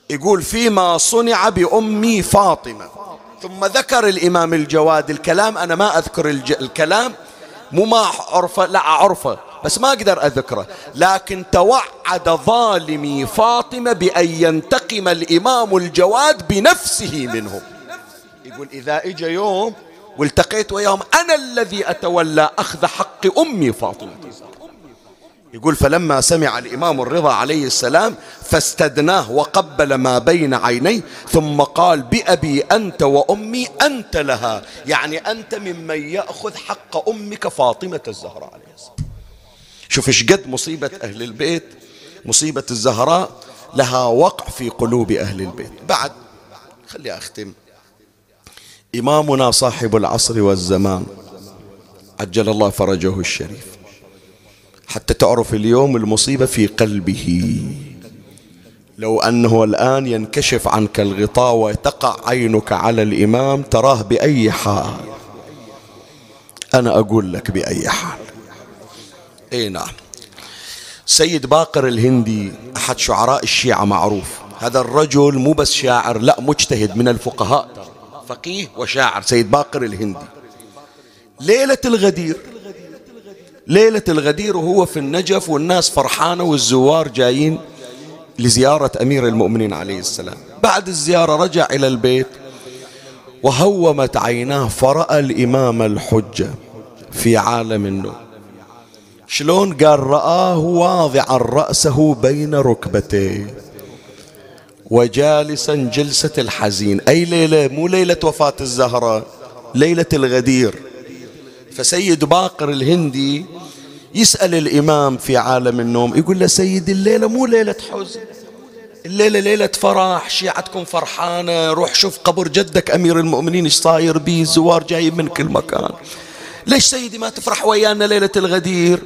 Speaker 1: يقول فيما صنع بأمي فاطمة. ثم ذكر الإمام الجواد الكلام أنا ما أذكر الج... الكلام مو ما أعرفه لا أعرفه بس ما أقدر أذكره. لكن توعد ظالمي فاطمة بأن ينتقم الإمام الجواد بنفسه منهم. يقول إذا إجا يوم والتقيت وياهم أنا الذي أتولى أخذ حق أمي فاطمة. يقول فلما سمع الإمام الرضا عليه السلام فاستدناه وقبل ما بين عينيه ثم قال بأبي أنت وأمي أنت لها. يعني أنت ممن يأخذ حق أمك فاطمة الزهراء عليه السلام. شوف إيش قد مصيبة أهل البيت. مصيبة الزهراء لها وقع في قلوب أهل البيت. بعد خلي أختم. إمامنا صاحب العصر والزمان عجل الله فرجه الشريف. حتى تعرف اليوم المصيبة في قلبه. لو أنه الآن ينكشف عنك الغطاء وتقع عينك على الإمام تراه بأي حال؟ أنا أقول لك بأي حال. إي نعم. سيد باقر الهندي أحد شعراء الشيعة معروف. هذا الرجل مو بس شاعر لا مجتهد من الفقهاء. فقيه وشاعر سيد باقر الهندي. ليلة الغدير. ليلة الغدير وهو في النجف والناس فرحانة والزوار جايين لزيارة أمير المؤمنين عليه السلام. بعد الزيارة رجع إلى البيت وهومت عيناه فرأى الإمام الحجة في عالم النوم. شلون؟ قال رآه واضعا رأسه بين ركبتيه وجالسا جلسة الحزين. أي ليلة؟ مو ليلة وفاة الزهرة ليلة الغدير. فسيد باقر الهندي يسأل الإمام في عالم النوم يقول له سيد الليلة مو ليلة حزن. الليلة ليلة فرح شيعتكم فرحانة روح شوف قبر جدك أمير المؤمنين إيش صاير بيه الزوار جايين من كل مكان. ليش سيدي ما تفرح ويانا ليلة الغدير؟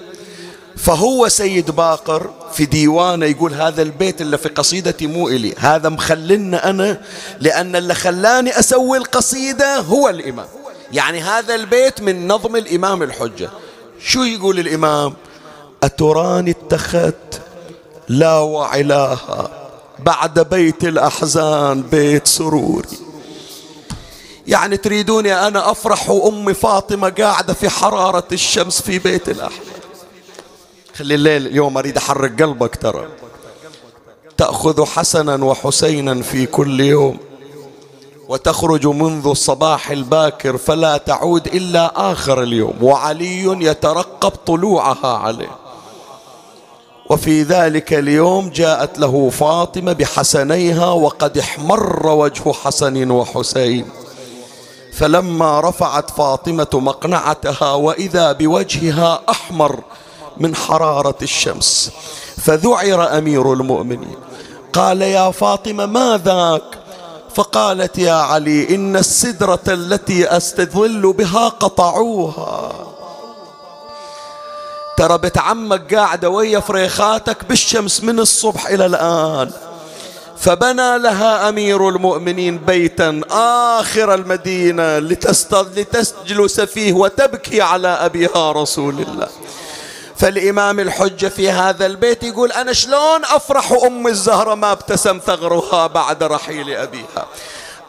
Speaker 1: فهو سيد باقر في ديوانه يقول هذا البيت اللي في قصيدتي مو إلي هذا مخلنا أنا لأن اللي خلاني أسوي القصيدة هو الإمام. يعني هذا البيت من نظم الإمام الحجة. شو يقول الإمام؟ أتراني اتخذت لا وعلاها بعد بيت الأحزان بيت سروري. يعني تريدوني أنا أفرح وأمي فاطمة قاعدة في حرارة الشمس في بيت الأحزان. خلي الليل اليوم أريد أحرك قلبك ترى. تأخذ حسنا وحسينا في كل يوم. وتخرج منذ الصباح الباكر فلا تعود إلا آخر اليوم. وعلي يترقب طلوعها عليه. وفي ذلك اليوم جاءت له فاطمة بحسنيها وقد احمر وجه حسن وحسين. فلما رفعت فاطمة مقنعتها وإذا بوجهها أحمر من حرارة الشمس فذعر أمير المؤمنين. قال يا فاطمة ما ذاك؟ فقالت يا علي إن السدرة التي أستظل بها قطعوها. ترى بنت عمك قاعدة ويا فريخاتك بالشمس من الصبح إلى الآن. فبنى لها أمير المؤمنين بيتا آخر المدينة لتجلس فيه وتبكي على أبيها رسول الله. فالإمام الحجة في هذا البيت يقول أنا شلون أفرح أم الزهرة ما ابتسم ثغرها بعد رحيل أبيها؟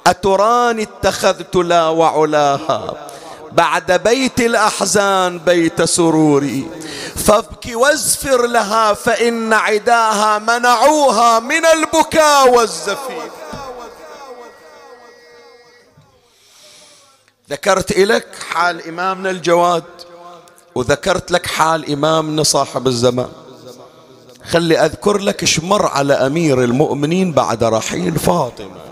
Speaker 1: أتراني اتخذت لا وعلاها بعد بيت الأحزان بيت سروري. فابكي وازفر لها فإن عداها منعوها من البكاء والزفير. ذكرت لك حال إمامنا الجواد؟ وذكرت لك حال إمامنا صاحب الزمان. خلي أذكر لك شمر على أمير المؤمنين بعد رحيل فاطمة.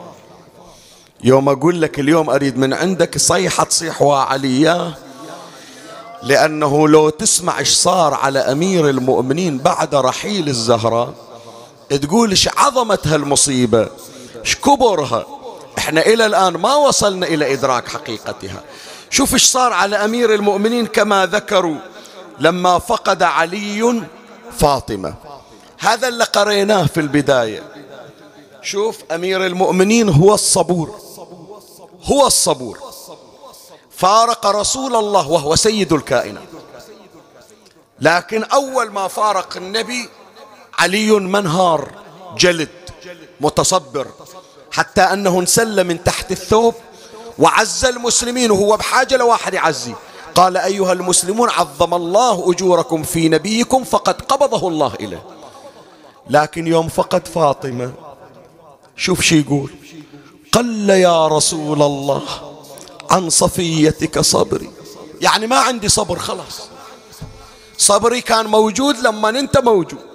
Speaker 1: يوم أقول لك اليوم أريد من عندك صيحة تصيح وعلياه لأنه لو تسمع إيش صار على أمير المؤمنين بعد رحيل الزهراء تقول إيش عظمة هالمصيبة إيش كبرها. إحنا إلى الآن ما وصلنا إلى إدراك حقيقتها. شوف إيش صار على أمير المؤمنين كما ذكروا. لما فقد علي فاطمة. هذا اللي قريناه في البداية. شوف أمير المؤمنين هو الصبور. هو الصبور. فارق رسول الله وهو سيد الكائنات. لكن أول ما فارق النبي علي منهار جلد متصبر حتى أنه انسل من تحت الثوب وعز المسلمين وهو بحاجة لواحد يعزي. قال أيها المسلمون عظم الله أجوركم في نبيكم فقد قبضه الله إليه. لكن يوم فقد فاطمة شوف شي يقول قل يا رسول الله عن صفيتك صبري. يعني ما عندي صبر خلاص. صبري كان موجود لما انت موجود.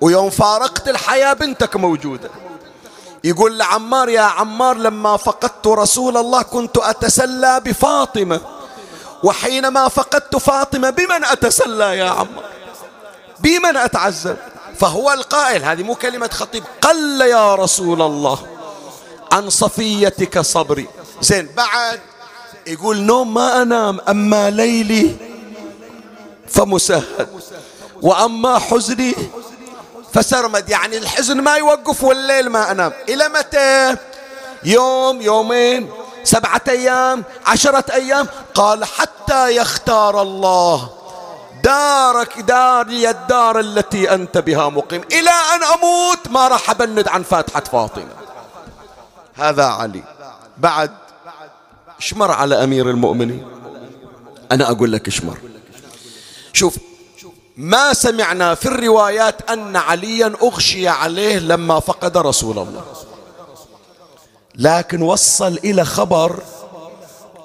Speaker 1: ويوم فارقت الحياة بنتك موجودة. يقول لعمار يا عمار لما فقدت رسول الله كنت أتسلى بفاطمة. وحينما فقدت فاطمة بمن أتسلى يا عمار؟ بمن أتعذب فهو القائل هذه مو كلمة خطيب قل يا رسول الله عن صفيتك صبري. زين بعد يقول نوم ما أنام أما ليلي فمسهد وأما حزني فسرمد يعني الحزن ما يوقف والليل ما أنام. إلى متى؟ يوم يومين سبعة أيام عشرة أيام. قال حتى يختار الله دارك داري الدار التي أنت بها مقيم. إلى أن أموت ما راح أبند عن فاتحة فاطمة. هذا علي. بعد اشمر على أمير المؤمنين. أنا أقول لك اشمر. شوف ما سمعنا في الروايات أن عليا أغشي عليه لما فقد رسول الله. لكن وصل إلى خبر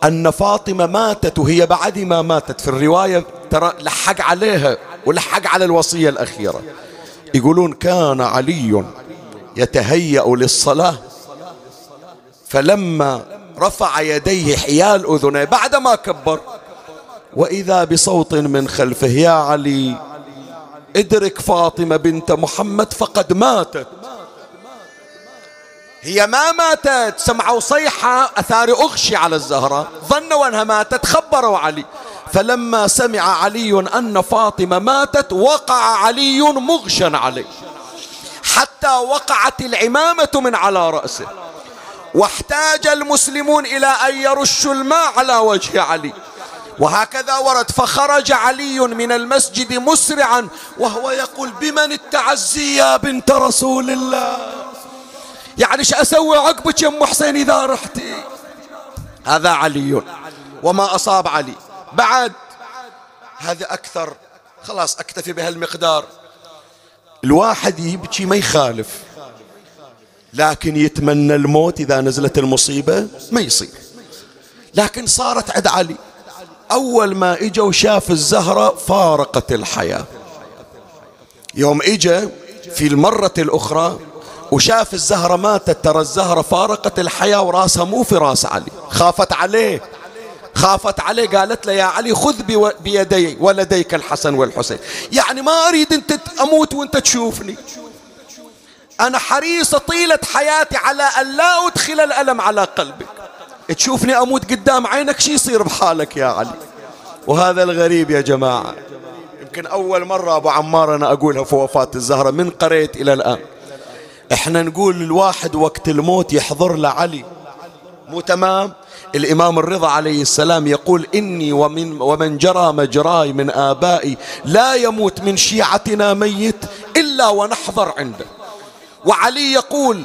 Speaker 1: أن فاطمة ماتت وهي بعد ما ماتت. في الرواية ترى لحق عليها ولحق على الوصية الأخيرة. يقولون كان علي يتهيأ للصلاة فلما رفع يديه حيال أذنيه بعدما كبر وإذا بصوت من خلفه يا علي ادرك فاطمة بنت محمد فقد ماتت. هي ما ماتت سمعوا صيحة أثار أغشي على الزهرة ظنوا أنها ماتت خبروا علي. فلما سمع علي أن فاطمة ماتت وقع علي مغشا عليه. حتى وقعت العمامة من على رأسه. واحتاج المسلمون إلى أن يرشوا الماء على وجه علي. وهكذا ورد فخرج علي من المسجد مسرعا وهو يقول بمن التعزي يا بنت رسول الله؟ يعني إيش أسوي عقبك يا أم حسين إذا رحتي هذا علي. وما أصاب علي. بعد هذا أكثر. خلاص أكتفي بهالمقدار. الواحد يبكي ما يخالف. لكن يتمنى الموت إذا نزلت المصيبة ما يصير. لكن صارت عند علي. أول ما إجا وشاف الزهرة فارقت الحياة. يوم إجا في المرة الأخرى وشاف الزهرة ماتت ترى الزهرة فارقت الحياة وراسها مو في راس علي. خافت عليه. خافت عليه قالت له يا علي خذ بيدي ولديك الحسن والحسين. يعني ما أريد أنت أموت وأنت تشوفني. أنا حريصة طيلة حياتي على أن لا أدخل الألم على قلبك. تشوفني أموت قدام عينك شي يصير بحالك يا علي؟ وهذا الغريب يا جماعة. يمكن أول مرة أبو عمار أنا أقولها في وفاة الزهرة من قريت إلى الآن. إحنا نقول الواحد وقت الموت يحضر له علي مو تمام؟ الإمام الرضا عليه السلام يقول إني ومن, ومن جرى مجراي من آبائي لا يموت من شيعتنا ميت إلا ونحضر عنده. وعلي يقول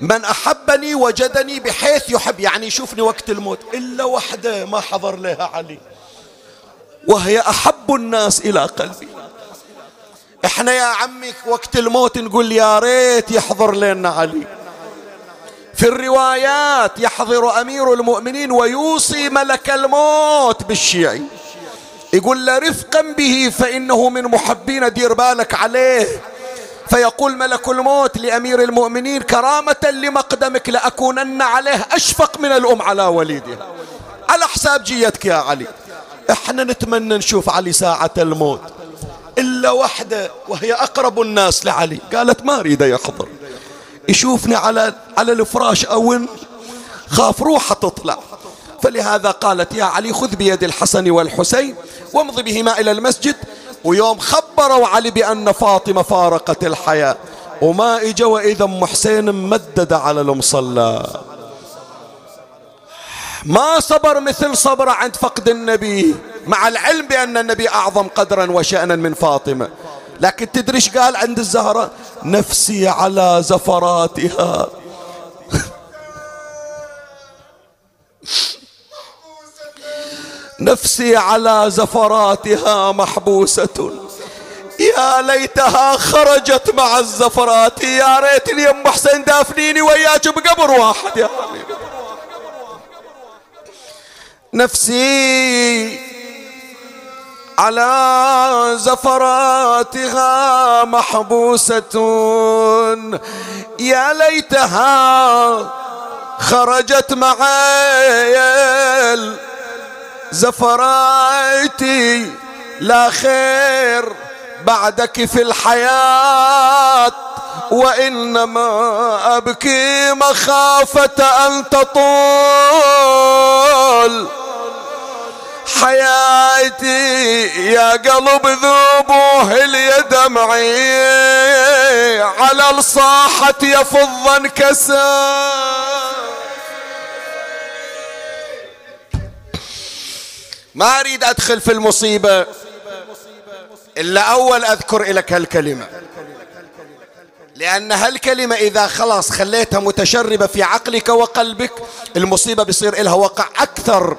Speaker 1: من أحبني وجدني بحيث يحب يعني يشوفني وقت الموت إلا وحدة ما حضر لها علي. وهي أحب الناس إلى قلبي. إحنا يا عمي وقت الموت نقول يا ريت يحضر لنا علي. في الروايات يحضر أمير المؤمنين ويوصي ملك الموت بالشيعي يقول له رفقا به فإنه من محبين دير بالك عليه. فيقول ملك الموت لأمير المؤمنين كرامة لمقدمك لأكونن عليه أشفق من الأم على وليدها على حساب جيتك يا علي. إحنا نتمنى نشوف علي ساعة الموت. إلا وحدة وهي أقرب الناس لعلي. قالت ما أريد يحضر يشوفني على على الفراش أو خاف روحه تطلع. فلهذا قالت يا علي خذ بيد الحسن والحسين وامضي بهما إلى المسجد. ويوم خبروا علي بأن فاطمة فارقت الحياة. وما إجا وإذا أم حسين ممددة على المصلى. ما صبر مثل صبر عند فقد النبي. مع العلم بأن النبي أعظم قدرا وشأنا من فاطمة. لكن تدري قال عند الزهرة نفسي على زفراتها. نفسي على زفراتها محبوسة. يا ليتها خرجت مع الزفرات. يا يا أم حسين دافنيني وياك بقبر واحد يا حبيبي. نفسي على زفراتها محبوسة. يا ليتها خرجت معي زفراتي لا خير بعدك في الحياة وإنما أبكي مخافة أن تطول. حياتي يا قلب ذوبوه اليد دمعي على الصاحة يفض انكسر. ما أريد أدخل في المصيبة إلا أول أذكر لك هالكلمة. لأن هالكلمة إذا خلاص خليتها متشربة في عقلك وقلبك المصيبة بيصير لها وقع أكثر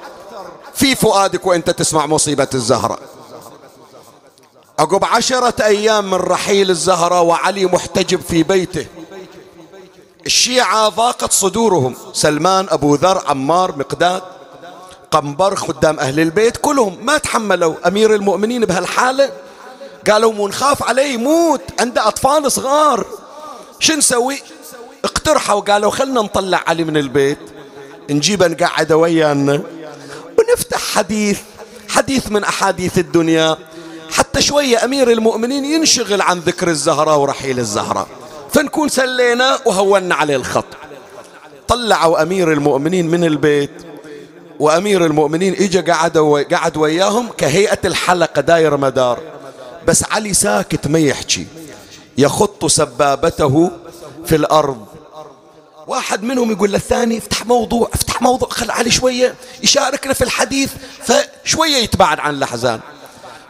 Speaker 1: في فؤادك وأنت تسمع مصيبة الزهرة. عقب عشرة أيام من رحيل الزهرة وعلي محتجب في بيته. الشيعة ضاقت صدورهم سلمان أبو ذر عمار مقداد. قنبر خدام أهل البيت كلهم. ما تحملوا أمير المؤمنين بهالحالة؟ قالوا مو نخاف عليه يموت عنده أطفال صغار. شو نسوي؟ اقترحوا قالوا خلنا نطلع علي من البيت نجيبه نقعده ويانا ونفتح حديث حديث من أحاديث الدنيا. حتى شوية أمير المؤمنين ينشغل عن ذكر الزهراء ورحيل الزهراء فنكون سلينا وهونا عليه الخط. طلعوا أمير المؤمنين من البيت. وأمير المؤمنين إجا قعد قعد وياهم كهيئة الحلقة داير مدار. بس علي ساكت ما يحكي. يخط سبابته في الأرض. واحد منهم يقول للثاني افتح موضوع افتح موضوع خل علي شوية يشاركنا في الحديث. فشوية يتباعد عن الأحزان.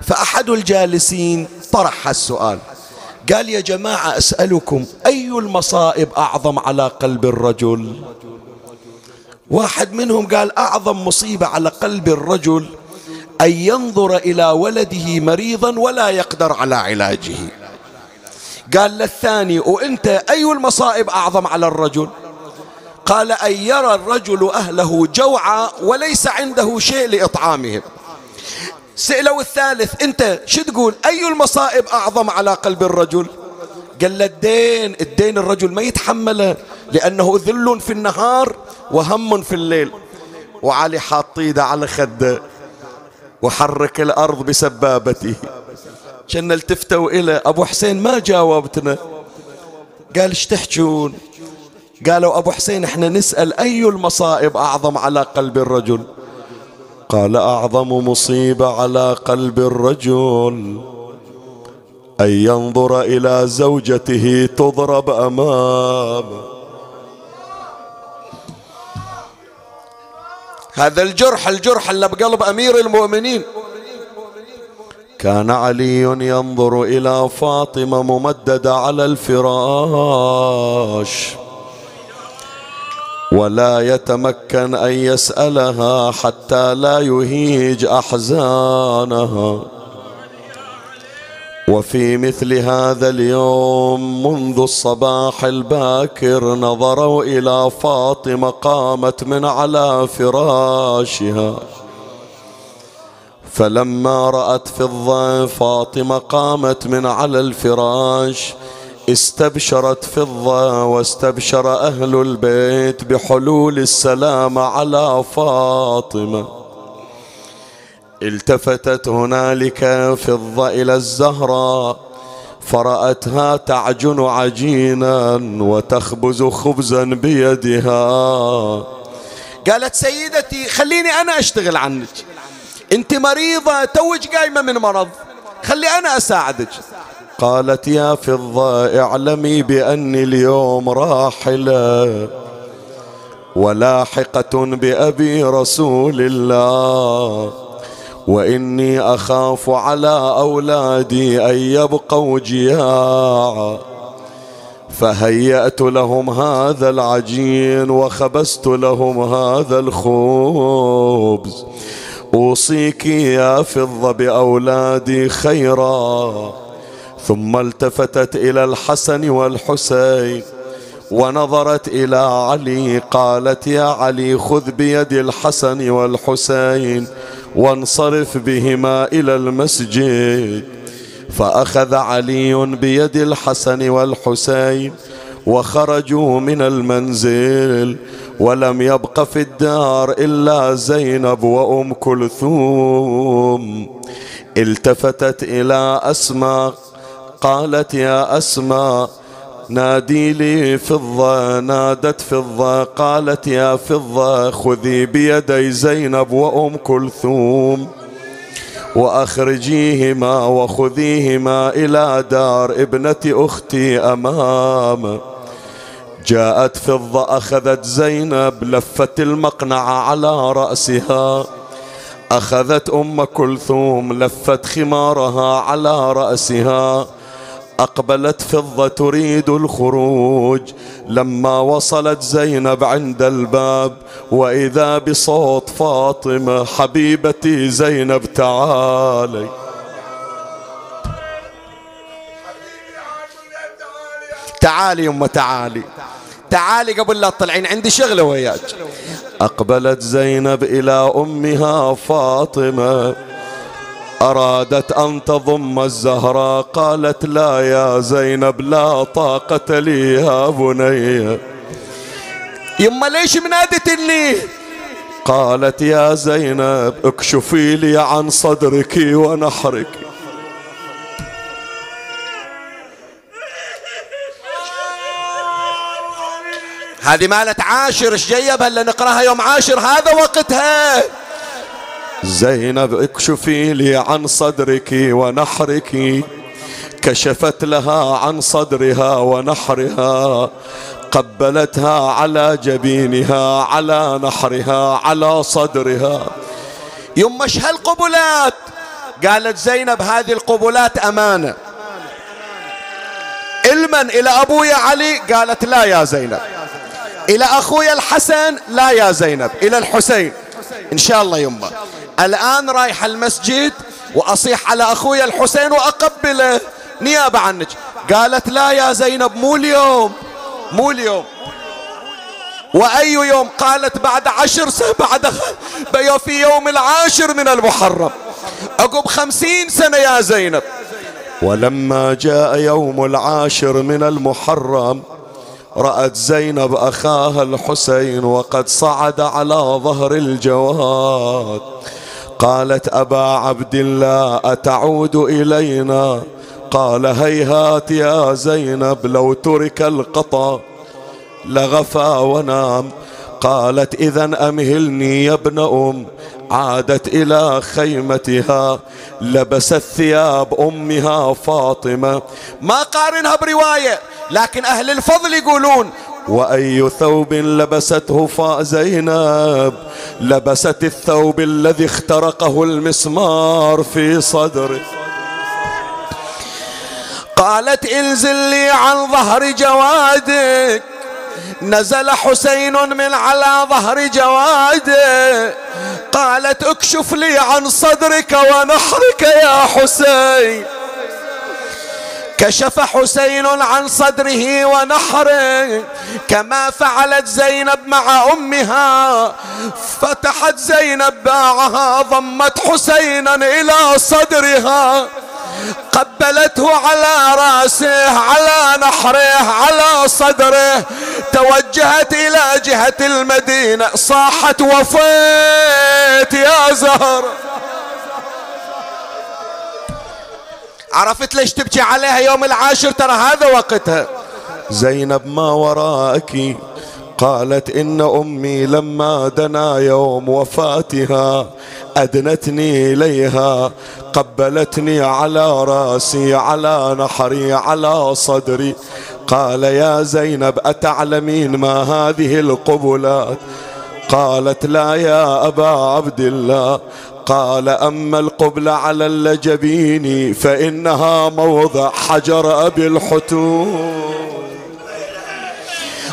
Speaker 1: فأحد الجالسين طرح السؤال. قال يا جماعة أسألكم أي المصائب أعظم على قلب الرجل؟ واحد منهم قال أعظم مصيبة على قلب الرجل أن ينظر إلى ولده مريضا ولا يقدر على علاجه. قال للثاني وأنت أي المصائب أعظم على الرجل؟ قال أن يرى الرجل أهله جوعا وليس عنده شيء لإطعامهم. سألوا الثالث أنت شو تقول؟ أي المصائب أعظم على قلب الرجل؟ قال له الدين الدين الرجل ما يتحمله لأنه ذل في النهار وهم في الليل. وعلي حاط إيده على خده وحرك الأرض بسبابته. كنا التفتوا إلى أبو حسين ما جاوبتنا. قال إيش تحجون؟ قالوا أبو حسين إحنا نسأل أي المصائب أعظم على قلب الرجل؟ قال أعظم مصيبة على قلب الرجل. أن ينظر إلى زوجته تضرب أمامه. هذا الجرح الجرح اللي بقلب أمير المؤمنين. كان علي ينظر إلى فاطمة ممددة على الفراش. ولا يتمكن أن يسألها حتى لا يهيج أحزانها. وفي مثل هذا اليوم منذ الصباح الباكر نظروا إلى فاطمة قامت من على فراشها. فلما رأت فضة فاطمة قامت من على الفراش استبشرت فضة واستبشر أهل البيت بحلول السلام على فاطمة. التفتت هنالك فضة إلى الزهراء فرأتها تعجن عجينا وتخبز خبزا بيدها. قالت سيدتي خليني أنا أشتغل عنك. أنت مريضة توج قايمة من مرض. خلي أنا أساعدك. قالت يا فضة اعلمي باني اليوم راحلة ولاحقة بأبي رسول الله. وإني أخاف على أولادي أن يبقوا جياعا فهيأت لهم هذا العجين وخبزت لهم هذا الخبز. أوصيك يا فضة بأولادي خيرا. ثم التفتت إلى الحسن والحسين ونظرت إلى علي قالت يا علي خذ بيد الحسن والحسين وانصرف بهما إلى المسجد. فأخذ علي بيد الحسن والحسين وخرجوا من المنزل ولم يبق في الدار إلا زينب وأم كلثوم. التفتت إلى أسماء قالت يا أسماء نادي لي فضة نادت فضة قالت يا فضة خذي بيدي زينب وأم كلثوم وأخرجيهما وخذيهما إلى دار ابنة أختي أمام. جاءت فضة أخذت زينب لفت المقنعة على رأسها. أخذت أم كلثوم لفت خمارها على رأسها. أقبلت فضة تريد الخروج. لما وصلت زينب عند الباب وإذا بصوت فاطمة حبيبتي زينب تعالي. تعالي يمه تعالي. تعالي قبل لا تطلعين عندي شغلة وياك. أقبلت زينب إلى أمها فاطمة. أرادت أن تضم الزهراء قالت لا يا زينب لا طاقة لي يا بني. يما ليش منادتني قالت يا زينب اكشفي لي عن صدرك ونحرك. هذه مالت عاشر إيش جاية هلا نقرأها يوم عاشر؟ هذا وقتها. زينب اكشفي لي عن صدرك ونحرك. كشفت لها عن صدرها ونحرها قبلتها على جبينها على نحرها على صدرها. يما إيش هالقبلات قالت زينب هذه القبلات أمانة. المن إلى أبويا علي قالت لا يا زينب. إلى أخويا الحسن لا يا زينب. إلى الحسين. إن شاء الله يمه الآن رايح المسجد وأصيح على أخوي الحسين وأقبله. نيابة عنك. قالت لا يا زينب مو اليوم. مو اليوم. وأي يوم؟ قالت بعد عشر سنة بعد في يوم العاشر من المحرم. عقب خمسين سنة يا زينب. ولما جاء يوم العاشر من المحرم رأت زينب أخاها الحسين وقد صعد على ظهر الجواد. قالت أبا عبد الله أتعود إلينا؟ قال هيهات يا زينب لو ترك القطا لغفى ونام. قالت إذا أمهلني يا ابن أم. عادت إلى خيمتها لبست ثياب أمها فاطمة. ما قارنها برواية لكن أهل الفضل يقولون وأي ثوب لبسته فاء زينب لبست الثوب الذي اخترقه المسمار في صدره. قالت إنزل لي عن ظهر جوادك نزل حسين من على ظهر جواده قالت اكشف لي عن صدرك ونحرك يا حسين. كشف حسين عن صدره ونحره كما فعلت زينب مع أمها. فتحت زينب باعها ضمت حسينا إلى صدرها. قبلته على رأسه على نحره على صدره. توجهت إلى جهة المدينة صاحت وفيت يا زهر. عرفت ليش تبكي عليها يوم العاشر؟ ترى هذا وقتها. زينب ما وراك؟ قالت إن أمي لما دنا يوم وفاتها أدنتني إليها قبلتني على رأسي على نحري على صدري. قال يا زينب أتعلمين ما هذه القبلات؟ قالت لا يا أبا عبد الله. قال أما القبلة على اللجبين فإنها موضع حجر أبي الحتون.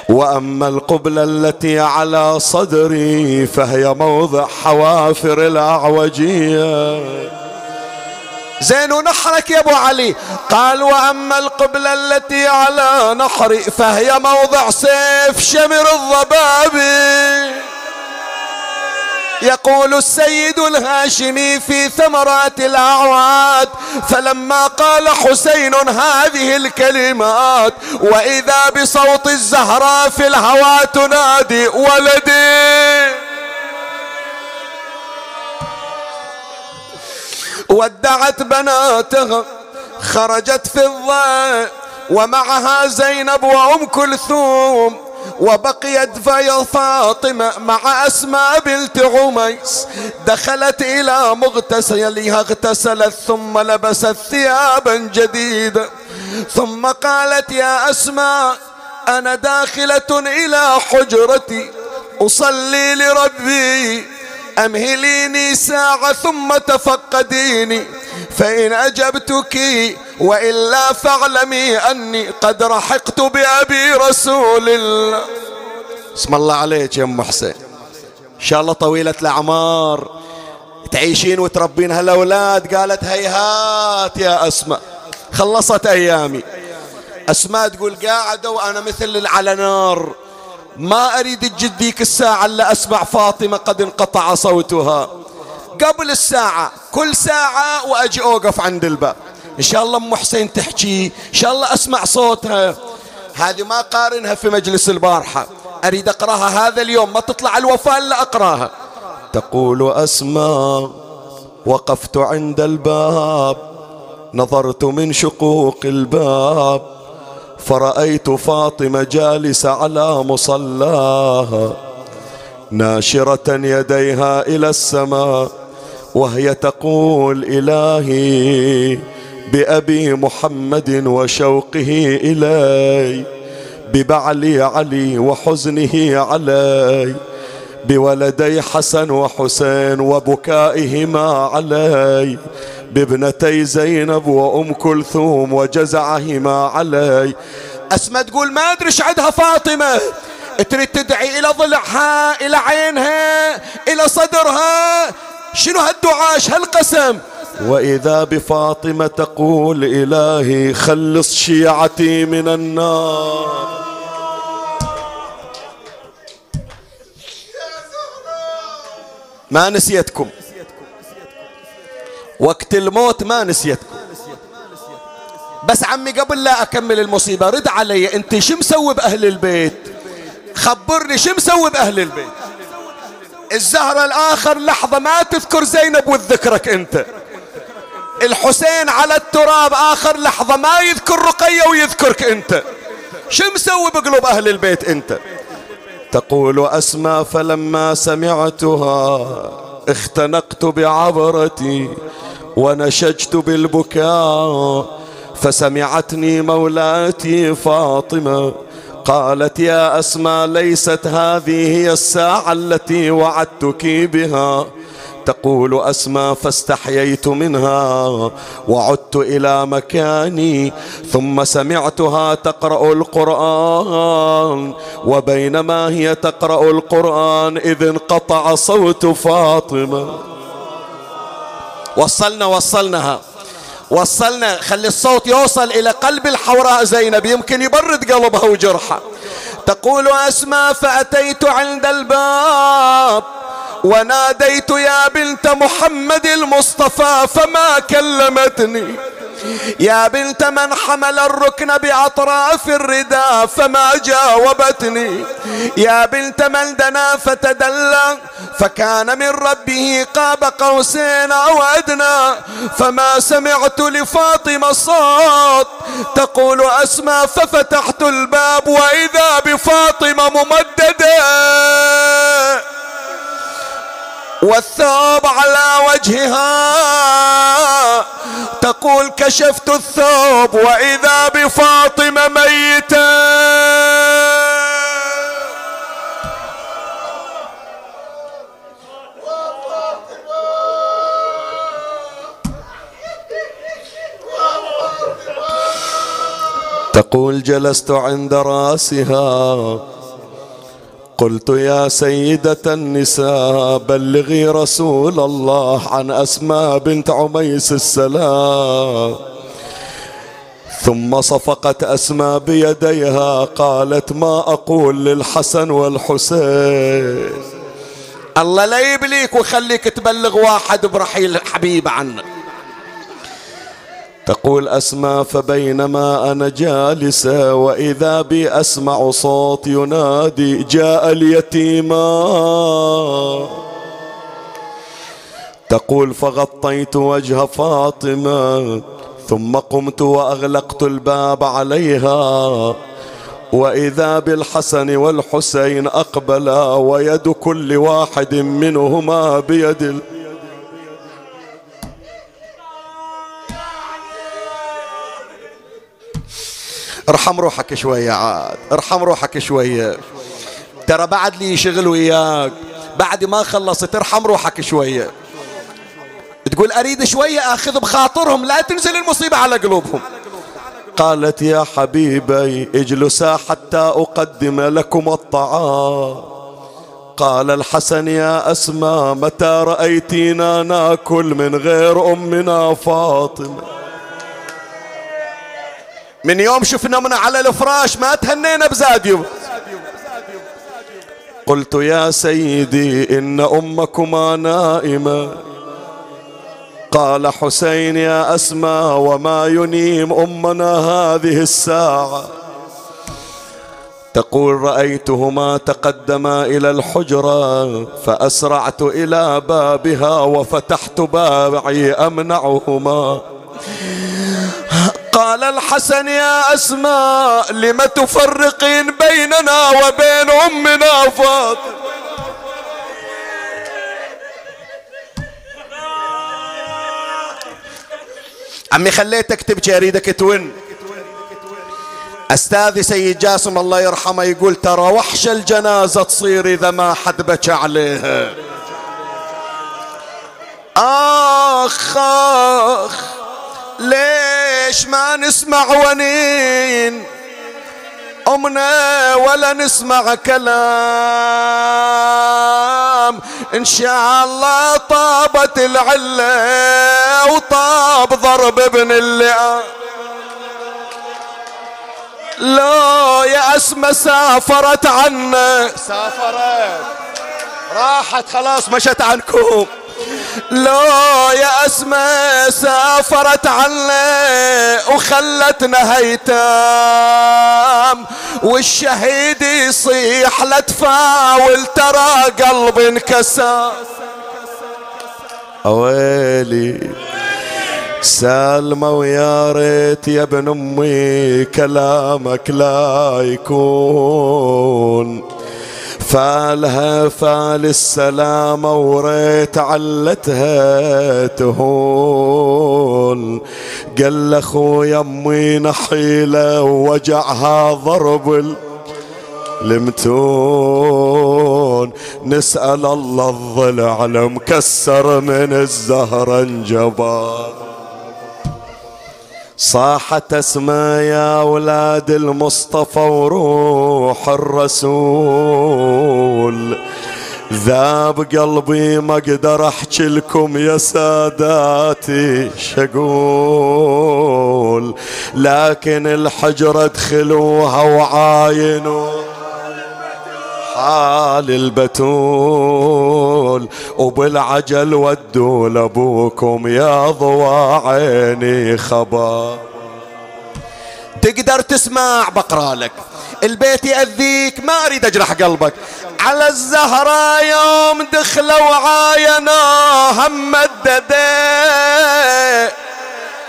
Speaker 1: وأما القبله التي على صدري فهي موضع حوافر الأعوجية. زين ونحرك يا أبو علي. قال وأما القبله التي على نحري فهي موضع سيف شمر الضبابي. يقول السيد الهاشمي في ثمرات الأعواد فلما قال حسين هذه الكلمات وإذا بصوت الزهراء في الهوى تنادي ولدي. ودعت بناتها خرجت في الضيء ومعها زينب وأم كلثوم وبقيت في فاطمة مع أسماء بنت عميس. دخلت إلى مغتسلها اغتسلت ثم لبست ثيابا جديدة ثم قالت يا أسماء أنا داخلة إلى حجرتي. أصلي لربي أمهليني ساعة ثم تفقديني. فإن أجبتك وإلا فاعلمي أني قد رحقت بأبي رسول الله. اسم الله عليك يا أم حسين. إن شاء الله طويلة الأعمار. تعيشين وتربين هالأولاد. قالت هيهات يا أسماء. خلصت أيامي. أسماء تقول قاعدة وأنا مثل على نار. ما أريد تجديك الساعة إلا أسمع فاطمة قد انقطع صوتها. قبل الساعة. كل ساعة وأجي أوقف عند الباب. إن شاء الله أم حسين تحكي. إن شاء الله أسمع صوتها. هذه ما قارنها في مجلس البارحة. أريد أقرأها هذا اليوم. ما تطلع الوفاة إلا أقراها. تقول أسمع. وقفت عند الباب. نظرت من شقوق الباب. فرأيت فاطمة جالسة على مصلاها. ناشرة يديها إلى السماء. وهي تقول إلهي بأبي محمد وشوقه إلي ببعلي علي وحزنه علي بولدي حسن وحسين وبكائهما علي بابنتي زينب وأم كلثوم وجزعهما علي. أسمى تقول ما أدري عندها فاطمة. تريد تدعي إلى ضلعها إلى عينها إلى صدرها. شنو هالدعاء هالقسم؟ وإذا بفاطمة تقول إلهي خلص شيعتي من النار. ما نسيتكم. وقت الموت ما نسيتكم. بس عمي قبل لا أكمل المصيبة رد علي أنت شو مسوي بأهل البيت؟ خبرني شو مسوي بأهل البيت؟ الزهرة الآخر لحظة ما تذكر زينب وتذكرك أنت. الحسين على التراب آخر لحظة ما يذكر رقية ويذكرك أنت. شو مسوي بقلوب أهل البيت أنت؟ تقول أسمى فلما سمعتها اختنقت بعبرتي ونشجت بالبكاء فسمعتني مولاتي فاطمة. قالت يا اسماء ليست هذه هي الساعة التي وعدتك بها. تقول أسمى فاستحييت منها وعدت إلى مكاني ثم سمعتها تقرأ القرآن وبينما هي تقرأ القرآن إذ انقطع صوت فاطمة. وصلنا وصلناها. وصلنا خلي الصوت يوصل إلى قلب الحوراء زينب يمكن يبرد قلبها وجرحها. تقول أسماء فأتيت عند الباب وناديت يا بنت محمد المصطفى فما كلمتني. يا بنت من حمل الركن بأطراف الرداء فما جاوبتني يا بنت من دنا فتدلى فكان من ربه قاب قوسين أو أدنى. فما سمعت لفاطمة صوت تقول أسمى ففتحت الباب وإذا بفاطمة ممددة. والثوب على وجهها. تقول كشفت الثوب وإذا بفاطمة ميتة. تقول جلست عند راسها. قلت يا سيدة النساء بلغي رسول الله عن أسماء بنت عميس السلام. ثم صفقت أسماء بيديها قالت ما أقول للحسن والحسين. الله لا يبليك ويخليك تبلغ واحد برحيل حبيب عنك. تقول أسماء فبينما أنا جالسة وإذا بي أسمع صوت ينادي جاء اليتيما تقول فغطيت وجه فاطمة ثم قمت وأغلقت الباب عليها. وإذا بالحسن والحسين أقبلا ويد كل واحد منهما بيد ارحم روحك شوية عاد ارحم روحك شوية ترى بعد لي شغل وياك بعد ما خلصت ارحم روحك شوية تقول أريد شوية أخذ بخاطرهم لا تنزل المصيبة على قلوبهم. قالت يا حبيبي اجلسا حتى أقدم لكم الطعام. قال الحسن يا أسماء متى رأيتينا ناكل من غير أمنا فاطمة؟ من يوم شفنا من على الفراش ما تهنينا بزاد قلت يا سيدي إن أمكما نائمة. قال حسين يا أسماء وما ينيم أمنا هذه الساعة. تقول رأيتهما تقدما إلى الحجرة فأسرعت إلى بابها وفتحت بابعي أمنعهما. قال الحسن يا أسماء لم تفرقين بيننا وبين أمنا فاطمة؟ عمي خليتك تبكي أريدك تون أستاذي سيد جاسم الله يرحمه يقول ترى وحش الجنازة تصير إذا ما حد بكى عليها. آخ آخ ليش ما نسمع ونين؟ أمنا ولا نسمع كلام. إن شاء الله طابت العلة وطاب ضرب ابن اللئام لا يا اسمى سافرت عنا. سافرت. راحت خلاص مشت عنكم. لا يا اسماء سافرت عنا وخلتنا هيتام والشهيد يصيح لا تفاول ترى قلبي انكسر. أويلي سالمة ويا ريت يا ابن أمي كلامك لا يكون. فالها فال السلامة وريت علتها تهون. قال أخويا أمي نحيلة ووجعها ضرب المتون نسأل الله الضلع المكسر من الزهر انجبار. صاحت اسماء يا أولاد المصطفى وروح الرسول. ذاب قلبي ما أقدر احكي لكم يا ساداتي شقول لكن الحجرة ادخلوها وعاينوا حال البتول وبالعجل ودوا لأبوكم يا ضوى عيني خبر. تقدر تسمع بقرا لك البيت يأذيك ما أريد أجرح قلبك. على الزهرة يوم دخلوا عاينا هم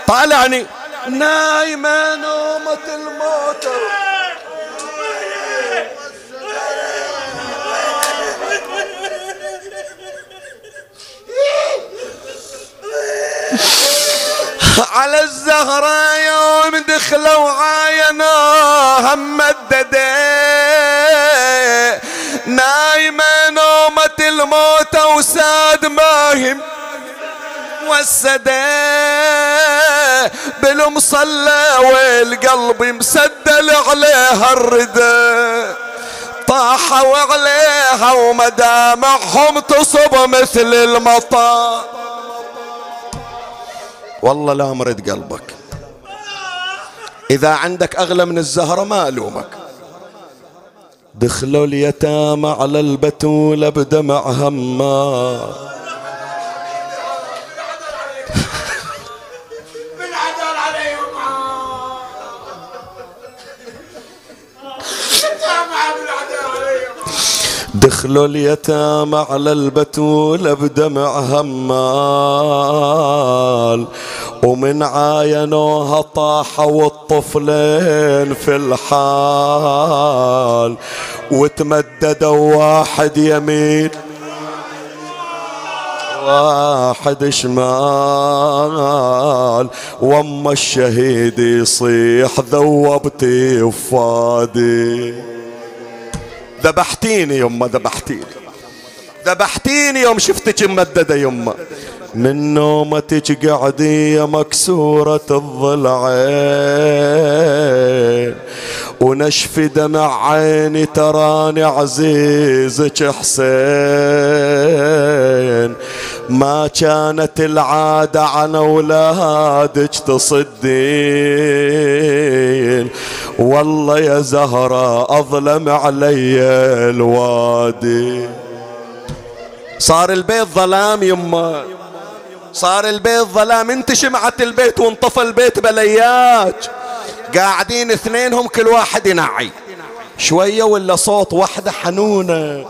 Speaker 1: طالعني. نايمة نومة الموت على الزهرة يوم دخلوا عاينا هم نايمة نومة الموت وساد ماهم والسدى بالمصلى والقلب مسدل عليها الردى طاحوا عليها ومدامعهم تصب مثل المطر. والله لا مرد قلبك. إذا عندك أغلى من الزهرة ما ألومك. دخلوا اليتامى على البتولة بدمع همار دخلوا اليتامى على البتول بدمع همال. ومن عاينوها طاحوا الطفلين في الحال. وتمددوا واحد يمين واحد شمال. وام الشهيد يصيح ذوبتي وفادي. ذبحتيني يما ذبحتيني. ذبحتيني يوم شفتك ممددة يما. من نومتك قعدية مكسورة الضلعين ونشف دمع عيني تراني عزيزك حسين. ما كانت العادة عن أولادك تصدين. والله يا زهرة أظلم علي الوادي. صار البيت ظلام يما. صار البيت ظلام. انت شمعت البيت وانطفى البيت بلياج. قاعدين اثنينهم كل واحد ينعي. شوية ولا صوت واحدة حنونة.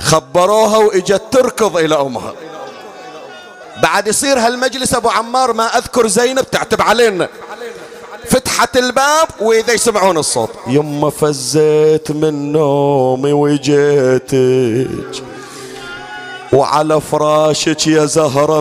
Speaker 1: خبروها وإجت تركض إلى أمها. بعد يصير هالمجلس أبو عمار ما أذكر زينب تعتب علينا. فتحت الباب وإذا يسمعون الصوت. يما فزيت من نومي وجيتك وعلى فراشك يا زهرة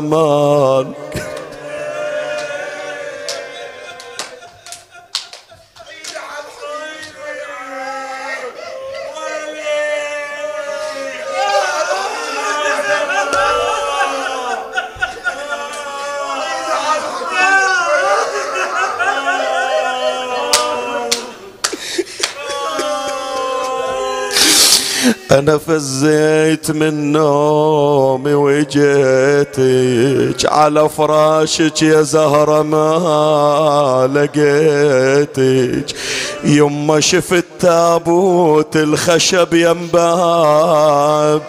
Speaker 1: أنا فزيت من نومي وجيتك على فراشك يا زهرة ما لقيتك. يما شفت تابوت الخشب ينباب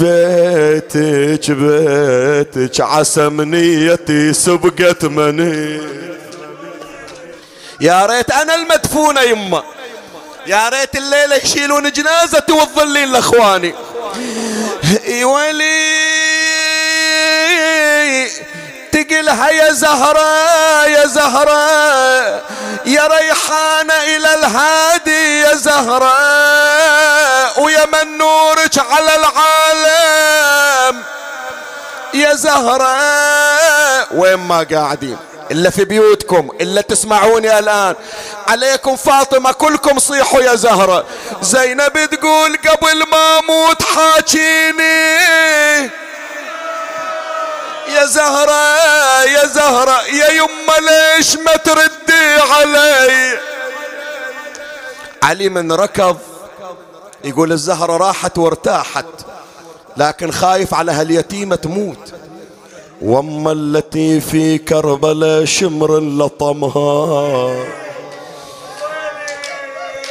Speaker 1: بيتك بيتك عسى منيتي سبقت مني. يا ريت أنا المدفونة يما. يا ريت الليلة يشيلون جنازتي وتظلين لاخواني ويلي تقلها يا زهرة يا زهرة. يا ريحانة إلى الهادي يا زهرة. ويا من نورك على العالم يا زهرة. وين ما قاعدين. إلا في بيوتكم إلا تسمعوني الآن. عليكم فاطمة كلكم صيحوا يا زهرة. زينب تقول قبل ما أموت حاكيني. يا زهرة يا زهرة يا يمة ليش ما تردي علي؟ علي من ركض. يقول الزهرة راحت وارتاحت لكن خايف على هاليتيمة تموت. وأما التي في كربلاء شمر لطمها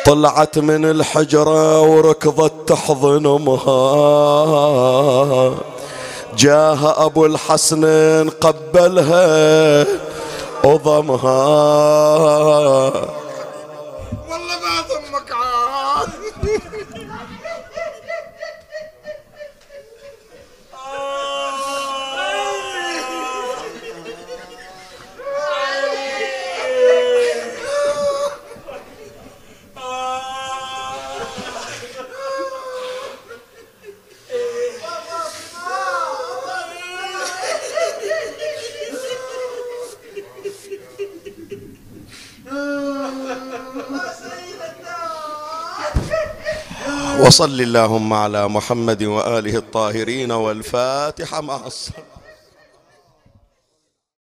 Speaker 1: طلعت من الحجرة وركضت تحضن امها جاها أبو الحسنين قبلها وضمها
Speaker 2: والله ما
Speaker 1: وصل اللهم على محمد وآله الطاهرين والفاتحة مع الصلاه